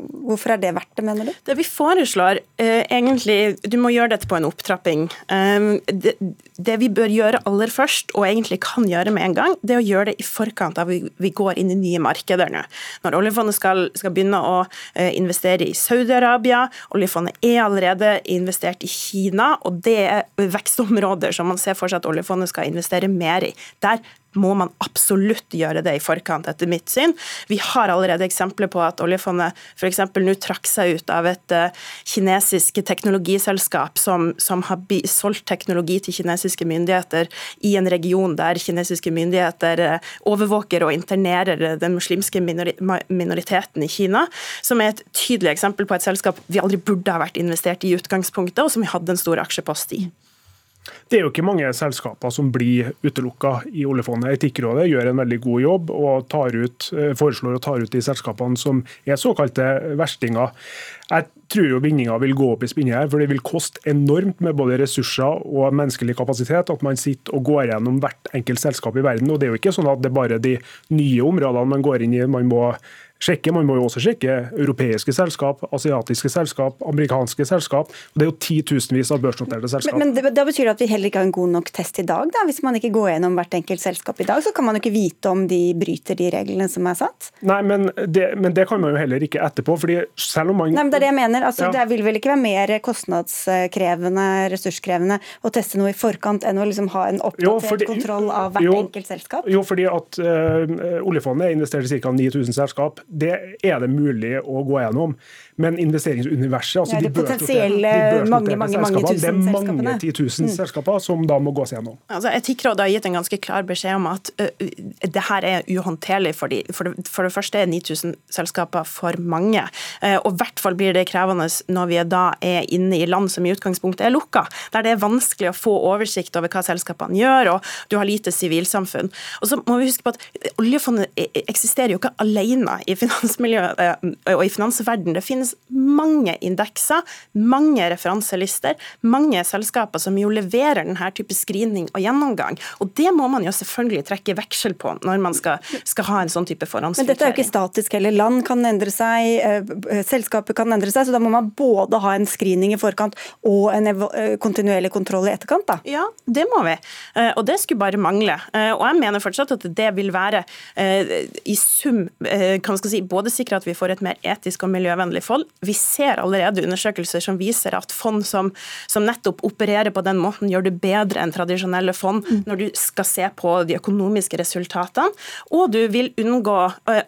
Hvorfor er det verdt det, mener du?
Det vi foreslår, eh, egentlig, Du må gjøre dette på en opptrapping. Um, det, det, vi bør gjøre aller først, og egentlig kan gjøre med en gang, det er å gjøre det i forkant av vi, vi går inn i nye markeder nå. Når oljefondet skal, skal begynne å eh, investere i Saudi-Arabia, oljefondet er allerede investert i Kina, og det er vekstområder som man ser for seg at oljefondet skal investere mer i. Der må man absolutt gjøre det i forkant, etter mitt syn. Vi har allerede eksempler på at oljefondet f.eks. nå trakk seg ut av et uh, kinesisk teknologiselskap som, som har solgt teknologi til kinesiske myndigheter i en region der kinesiske myndigheter uh, overvåker og internerer den muslimske minoriteten i Kina, som er et tydelig eksempel på et selskap vi aldri burde ha vært investert i i utgangspunktet, og som vi hadde en stor aksjepost i.
Det er jo ikke mange selskaper som blir utelukka i oljefondet. Etikkrådet gjør en veldig god jobb og ut, eh, foreslår å ta ut de selskapene som er såkalte verstinger. Jeg tror jo vinninga vil gå opp i spinnet her, for det vil koste enormt med både ressurser og menneskelig kapasitet at man sitter og går gjennom hvert enkelt selskap i verden. Og Det er jo ikke sånn at det er bare de nye områdene man går inn i. Man må sjekke. Man må jo også sjekke europeiske selskap, asiatiske selskap, amerikanske selskap. og Det er jo titusenvis av børsnoterte selskap.
Men, men Da betyr det at vi heller ikke har en god nok test i dag? da? Hvis man ikke går gjennom hvert enkelt selskap i dag, så kan man jo ikke vite om de bryter de reglene som er satt?
Nei, men det, men det kan man jo heller ikke etterpå. fordi selv om man...
Nei, men Det er det jeg mener. Altså, ja. Det vil vel ikke være mer kostnadskrevende, ressurskrevende å teste noe i forkant enn å liksom ha en oppdatert fordi, kontroll av hvert jo, enkelt selskap?
Jo, fordi at uh, oljefondet investerer i ca. 9000 selskap det er det mulig å gå gjennom. Men investeringsuniverset, altså ja,
de potensielle mange, mange, mange tusen
det er mange titusen mm. selskaper som da må gås gjennom.
Altså, Etikkrådet har gitt en ganske klar beskjed om at uh, det her er uhåndterlig for de. For det, for det første er 9000 selskaper for mange. Uh, og i hvert fall blir det krevende når vi da er inne i land som i utgangspunktet er lukka, der det er vanskelig å få oversikt over hva selskapene gjør, og du har lite sivilsamfunn. Og så må vi huske på at Oljefondet e, e, eksisterer jo ikke alene i finansmiljøet og i finansverdenen. Det finnes finnes mange indekser, mange referanselister, mange selskaper som jo leverer denne type screening og gjennomgang. Og det må man jo selvfølgelig trekke veksel på når man skal, skal ha en sånn type forhåndsfiltrering.
Men dette er jo ikke statisk heller. Land kan endre seg, eh, selskapet kan endre seg, så da må man både ha en screening i forkant og en eh, kontinuerlig kontroll i etterkant, da?
Ja, det må vi. Eh, og det skulle bare mangle. Og jeg mener fortsatt at det vil være i sum kan man si, både sikre at vi får et mer etisk og miljøvennlig fond. Vi ser allerede undersøkelser som viser at fond som, som nettopp opererer på den måten, gjør det bedre enn tradisjonelle fond mm. når du skal se på de økonomiske resultatene. Og du vil unngå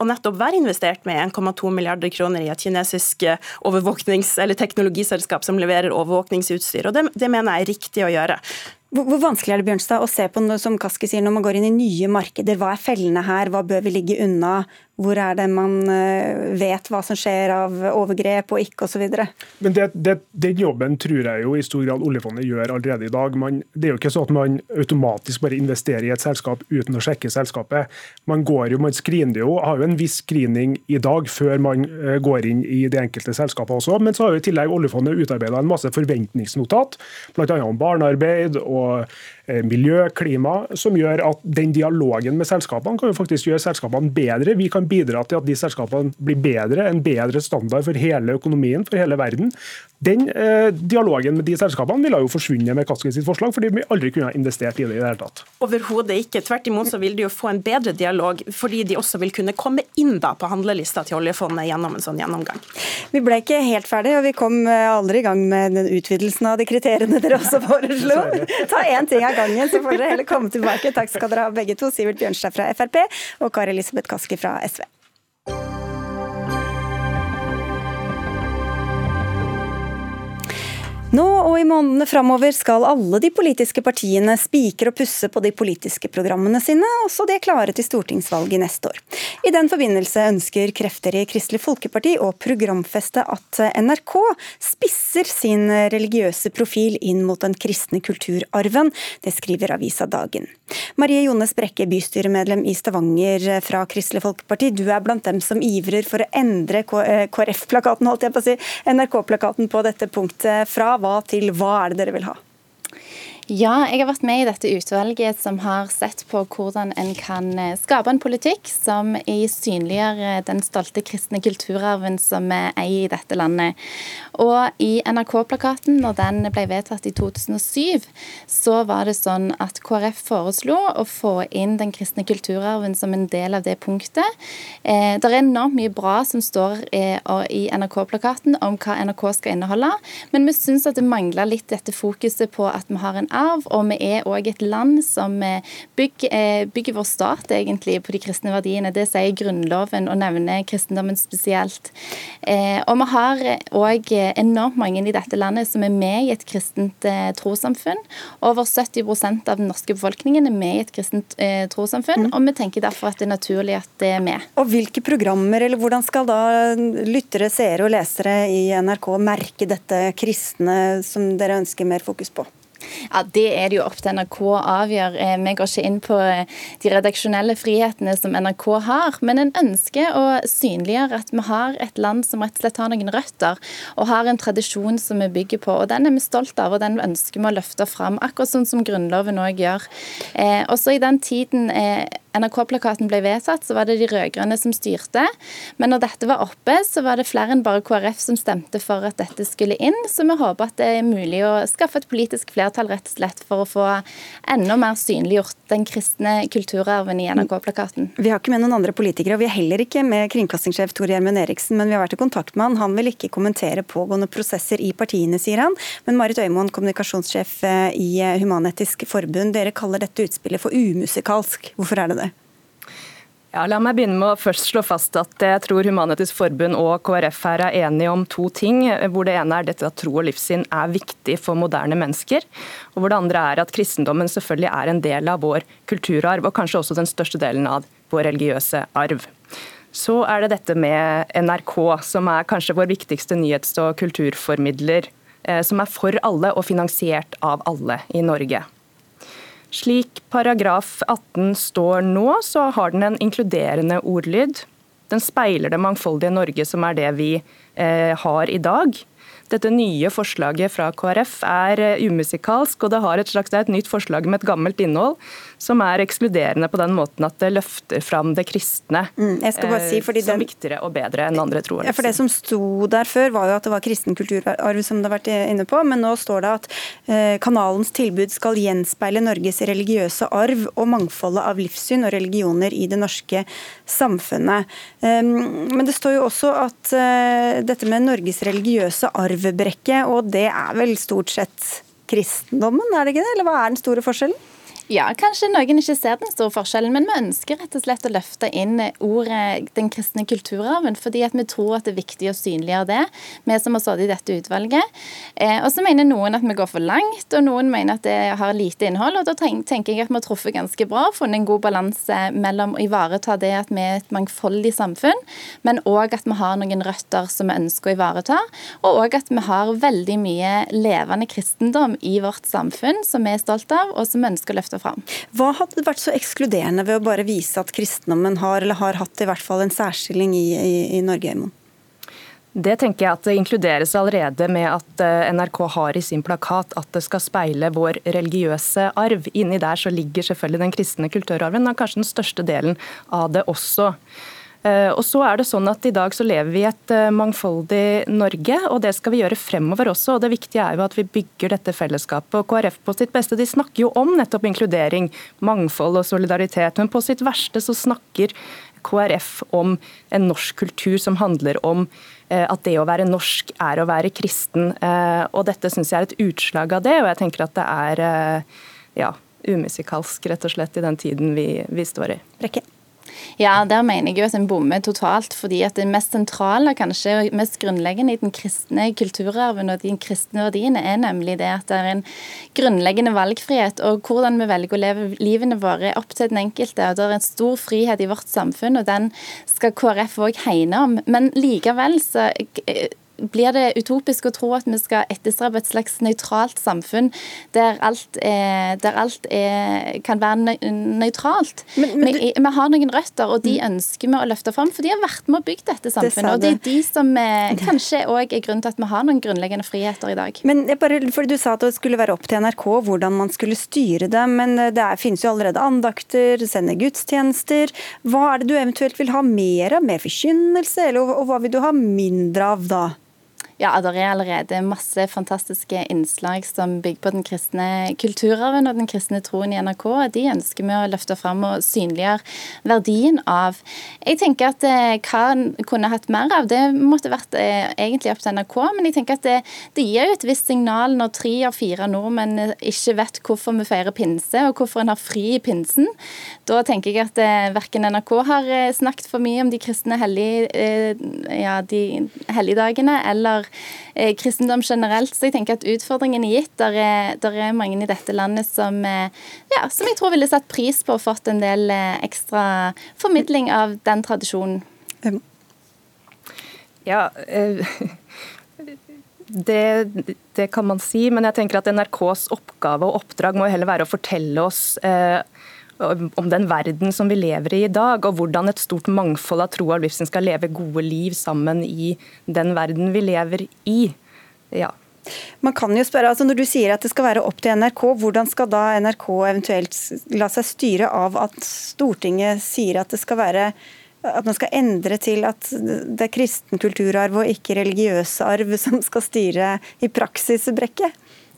å nettopp være investert med 1,2 milliarder kroner i et kinesisk overvåknings- eller teknologiselskap som leverer overvåkningsutstyr. Og det, det mener jeg er riktig å gjøre.
Hvor, vanskelig er det Bjørnstad, å se på noe som Kaski sier, når man går inn i nye markeder? Hva er fellene her, hva bør vi ligge unna? Hvor er det man eh, vet hva som skjer av overgrep og ikke osv.?
Men det, det, Den jobben tror jeg jo i stor grad oljefondet gjør allerede i dag. Man, det er jo ikke sånn at man automatisk bare investerer i et selskap uten å sjekke selskapet. Man går jo, man screener jo, har jo en viss screening i dag før man eh, går inn i de enkelte selskapene også. Men så har jo i tillegg oljefondet utarbeida en masse forventningsnotat, bl.a. om barnearbeid og miljø, klima, som gjør at den dialogen med selskapene kan jo faktisk gjøre selskapene bedre. Vi kan bidra til at de selskapene blir bedre, en bedre standard for hele økonomien, for hele verden. Den eh, dialogen med de selskapene ville jo forsvunnet med Kaski sitt forslag, fordi vi aldri kunne ha investert i det i det hele tatt.
Overhodet ikke. Tvert imot så vil de jo få en bedre dialog, fordi de også vil kunne komme inn da på handlelista til oljefondet gjennom en sånn gjennomgang.
Vi ble ikke helt ferdig, og vi kom eh, aldri i gang med den utvidelsen av de kriteriene dere også foreslo. Ta én ting av gangen, så får dere heller komme tilbake. Takk skal dere ha begge to, Sivert Bjørnstad fra Frp og Kari Elisabeth Kaski fra SV. Nå og i månedene framover skal alle de politiske partiene spikre og pusse på de politiske programmene sine, også de er klare til stortingsvalget neste år. I den forbindelse ønsker krefter i Kristelig Folkeparti å programfeste at NRK spisser sin religiøse profil inn mot den kristne kulturarven. Det skriver avisa Dagen. Marie Jones Brekke, bystyremedlem i Stavanger fra Kristelig Folkeparti. Du er blant dem som ivrer for å endre KrF-plakaten, holdt jeg på å si, NRK-plakaten på dette punktet. Fra hva til hva er det dere vil ha?
Ja, jeg har vært med i dette utvalget som har sett på hvordan en kan eh, skape en politikk som synliggjør eh, den stolte kristne kulturarven som vi eier i dette landet. Og i NRK-plakaten, når den ble vedtatt i 2007, så var det sånn at KrF foreslo å få inn den kristne kulturarven som en del av det punktet. Eh, det er enormt mye bra som står eh, i NRK-plakaten om hva NRK skal inneholde, men vi syns at det mangler litt dette fokuset på at vi har en arv, og vi er òg et land som eh, bygger, eh, bygger, vår stat egentlig på de kristne verdiene. Det sier Grunnloven og nevner kristendommen spesielt. Eh, og vi har òg enormt mange i dette landet som er med i et kristent trossamfunn. Over 70 av den norske befolkningen er med i et kristent trossamfunn, mm. og vi tenker derfor at det er naturlig at det er med.
Og Hvilke programmer, eller hvordan skal da lyttere, seere og lesere i NRK merke dette kristne som dere ønsker mer fokus på?
Ja, Det er det jo opp til NRK å avgjøre. Eh, vi går ikke inn på eh, de redaksjonelle frihetene som NRK har, men en ønsker å synliggjøre at vi har et land som rett og slett har noen røtter, og har en tradisjon som vi bygger på. og Den er vi stolt av, og den ønsker vi å løfte fram, akkurat sånn som Grunnloven òg gjør. Eh, også i den tiden NRK-plakaten ble vedtatt, så var det de rød-grønne som styrte. Men når dette var oppe, så var det flere enn bare KrF som stemte for at dette skulle inn. Så vi håper at det er mulig å skaffe et politisk flertall rett og slett for å få enda mer synliggjort den kristne kulturarven i NRK-plakaten.
Vi har ikke med noen andre politikere, og vi er heller ikke med kringkastingssjef Tor Gjermund Eriksen, men vi har vært i kontakt med han. Han vil ikke kommentere pågående prosesser i partiene, sier han. Men Marit Øymoen, kommunikasjonssjef eh, i Human-Etisk Forbund, dere kaller dette utspillet for umusikalsk. Hvorfor er det det?
Ja, la meg begynne med å først slå fast at jeg tror Human-Etisk Forbund og KrF er enige om to ting. hvor Det ene er dette at tro og livssyn er viktig for moderne mennesker. Og hvor det andre er at kristendommen selvfølgelig er en del av vår kulturarv, og kanskje også den største delen av vår religiøse arv. Så er det dette med NRK, som er kanskje vår viktigste nyhets- og kulturformidler. Eh, som er for alle og finansiert av alle i Norge. Slik paragraf 18 står nå, så har den en inkluderende ordlyd. Den speiler det mangfoldige Norge som er det vi eh, har i dag. Dette nye forslaget fra KrF er eh, umusikalsk, og det, har et slags, det er et nytt forslag med et gammelt innhold, som er ekskluderende på den måten at det løfter fram det kristne
mm, si,
eh, som viktigere og bedre enn andre troer.
Ja, for Det som sto der før, var jo at det var kristen kulturarv, som det har vært inne på, men nå står det at eh, kanalens tilbud skal gjenspeile Norges religiøse arv og mangfoldet av livssyn og religioner i det norske samfunnet. Um, men det står jo også at dette med Norges religiøse arv arvebrekke, og det er vel stort sett kristendommen, er det ikke det? Eller hva er den store forskjellen?
Ja, kanskje noen ikke ser den store forskjellen, men vi ønsker rett og slett å løfte inn ordet den kristne kulturarven, fordi at vi tror at det er viktig å synliggjøre det, vi som har sittet i dette utvalget. Eh, og så mener noen at vi går for langt, og noen mener at det har lite innhold. og Da tenker jeg at vi har truffet ganske bra, funnet en god balanse mellom å ivareta det at vi er et mangfoldig samfunn, men òg at vi har noen røtter som vi ønsker å ivareta, og òg at vi har veldig mye levende kristendom i vårt samfunn som vi er stolt av, og som vi ønsker å løfte fram.
Hva hadde vært så ekskluderende ved å bare vise at kristendommen har, eller har hatt i hvert fall en særstilling i, i, i Norge? Emon?
Det tenker jeg at det inkluderes allerede med at eh, NRK har i sin plakat at det skal speile vår religiøse arv. Inni der så ligger selvfølgelig den kristne kulturarven, og kanskje den største delen av det også. Eh, og så er det sånn at I dag så lever vi i et eh, mangfoldig Norge, og det skal vi gjøre fremover også. og Det viktige er jo at vi bygger dette fellesskapet. og KrF på sitt beste de snakker jo om nettopp inkludering, mangfold og solidaritet. Men på sitt verste så snakker KrF om en norsk kultur som handler om eh, at det å være norsk er å være kristen. Og dette syns jeg er et utslag av det, og jeg tenker at det er ja, umusikalsk rett og slett i den tiden vi, vi står i.
Rekke.
Ja, der mener jeg jo at en bommer totalt. fordi at det mest sentrale, kanskje mest grunnleggende i den kristne kulturarven og de kristne verdiene, er nemlig det at det er en grunnleggende valgfrihet. Og hvordan vi velger å leve livene våre, opp til den enkelte. og Det er en stor frihet i vårt samfunn, og den skal KrF òg hegne om. Men likevel så blir det utopisk å tro at vi skal etterstrebe et slags nøytralt samfunn der alt, er, der alt er, kan være nøytralt. Men, men, vi, vi, har noen røtter, og de mm. ønsker vi å løfte fram, for de har vært med å bygge dette samfunnet. Det og det er de som er, kanskje òg er grunnen til at vi har noen grunnleggende friheter i dag.
Men bare, Du sa at det skulle være opp til NRK hvordan man skulle styre det, men det er, finnes jo allerede andakter, sender gudstjenester. Hva er det du eventuelt vil ha mer av? Mer forkynnelse, eller, og hva vil du ha mindre av da?
Ja, det er allerede masse fantastiske innslag som bygger på den kristne kulturarven og den kristne troen i NRK. De ønsker vi å løfte fram og synliggjøre verdien av. Jeg tenker at hva hva kunne hatt mer av, det måtte vært eh, egentlig opp til NRK. Men jeg tenker at det, det gir jo et visst signal når tre av fire nordmenn ikke vet hvorfor vi feirer pinse, og hvorfor en har fri i pinsen. Da tenker jeg at eh, verken NRK har snakket for mye om de kristne hellige, ja, de helligdagene, eller eh, kristendom generelt. Så jeg tenker at utfordringen er gitt. Der er, der er mange i dette landet som, eh, ja, som jeg tror ville satt pris på og fått en del eh, ekstra formidling av den tradisjonen.
Ja, eh, det, det, kan man si, men jeg tenker at NRKs oppgave og oppdrag må heller være å fortelle oss eh, om den verden som vi lever i i dag, og hvordan et stort mangfold av tro og livssyn skal leve gode liv sammen i den verden vi lever i. Ja.
Man kan jo spørre, altså Når du sier at det skal være opp til NRK, hvordan skal da NRK eventuelt la seg styre av at Stortinget sier at det skal være at man skal endre til at det er kristen kulturarv og ikke religiøs arv som skal styre i praksis, Brekke?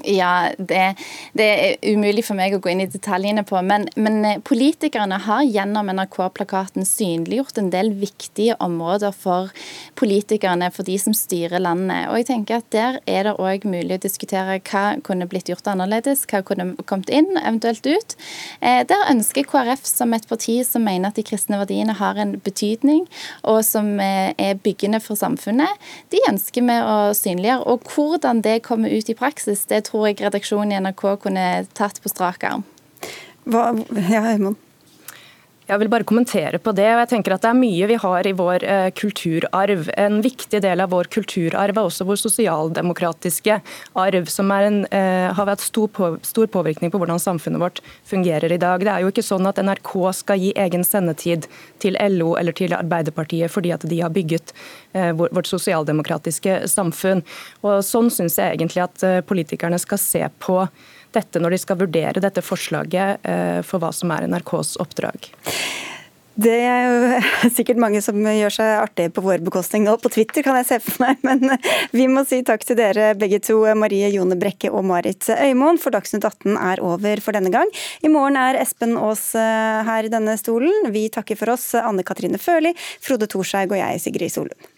Ja, det, det, er umulig for meg å gå inn i detaljene på. Men, men eh, politikerne har gjennom NRK-plakaten synliggjort en del viktige områder for politikerne, for de som styrer landet. Og jeg tenker at Der er det òg mulig å diskutere hva kunne blitt gjort annerledes, hva kunne kommet inn, eventuelt ut. Eh, der ønsker KrF som et parti som mener at de kristne verdiene har en betydning, og som eh, er byggende for samfunnet, de ønsker vi å synliggjøre. Og hvordan det kommer ut i praksis, det tror jeg redaksjonen i NRK kunne tatt på strak arm.
Hva, ja?
Jeg vil bare kommentere på det. og jeg tenker at Det er mye vi har i vår eh, kulturarv. En viktig del av vår kulturarv er også vår sosialdemokratiske arv, som en, eh, har hatt stor, på, stor, påvirkning på hvordan samfunnet vårt fungerer i dag. Det er jo ikke sånn at NRK skal gi egen sendetid til LO eller til Arbeiderpartiet fordi at de har bygget eh, vårt sosialdemokratiske samfunn. Og Sånn syns jeg egentlig at politikerne skal se på dette når de skal vurdere dette forslaget eh, for hva som er NRKs oppdrag.
Det er jo sikkert mange som gjør seg artige på vår bekostning nå, på Twitter kan jeg se for meg. Men vi må si takk til dere begge to, Marie Jone Brekke og Marit Øymoen, for Dagsnytt 18 er over for denne gang. I morgen er Espen Aas eh, her i denne stolen. Vi takker for oss, Anne Katrine Førli, Frode Thorshaug og jeg, Sigrid Solund.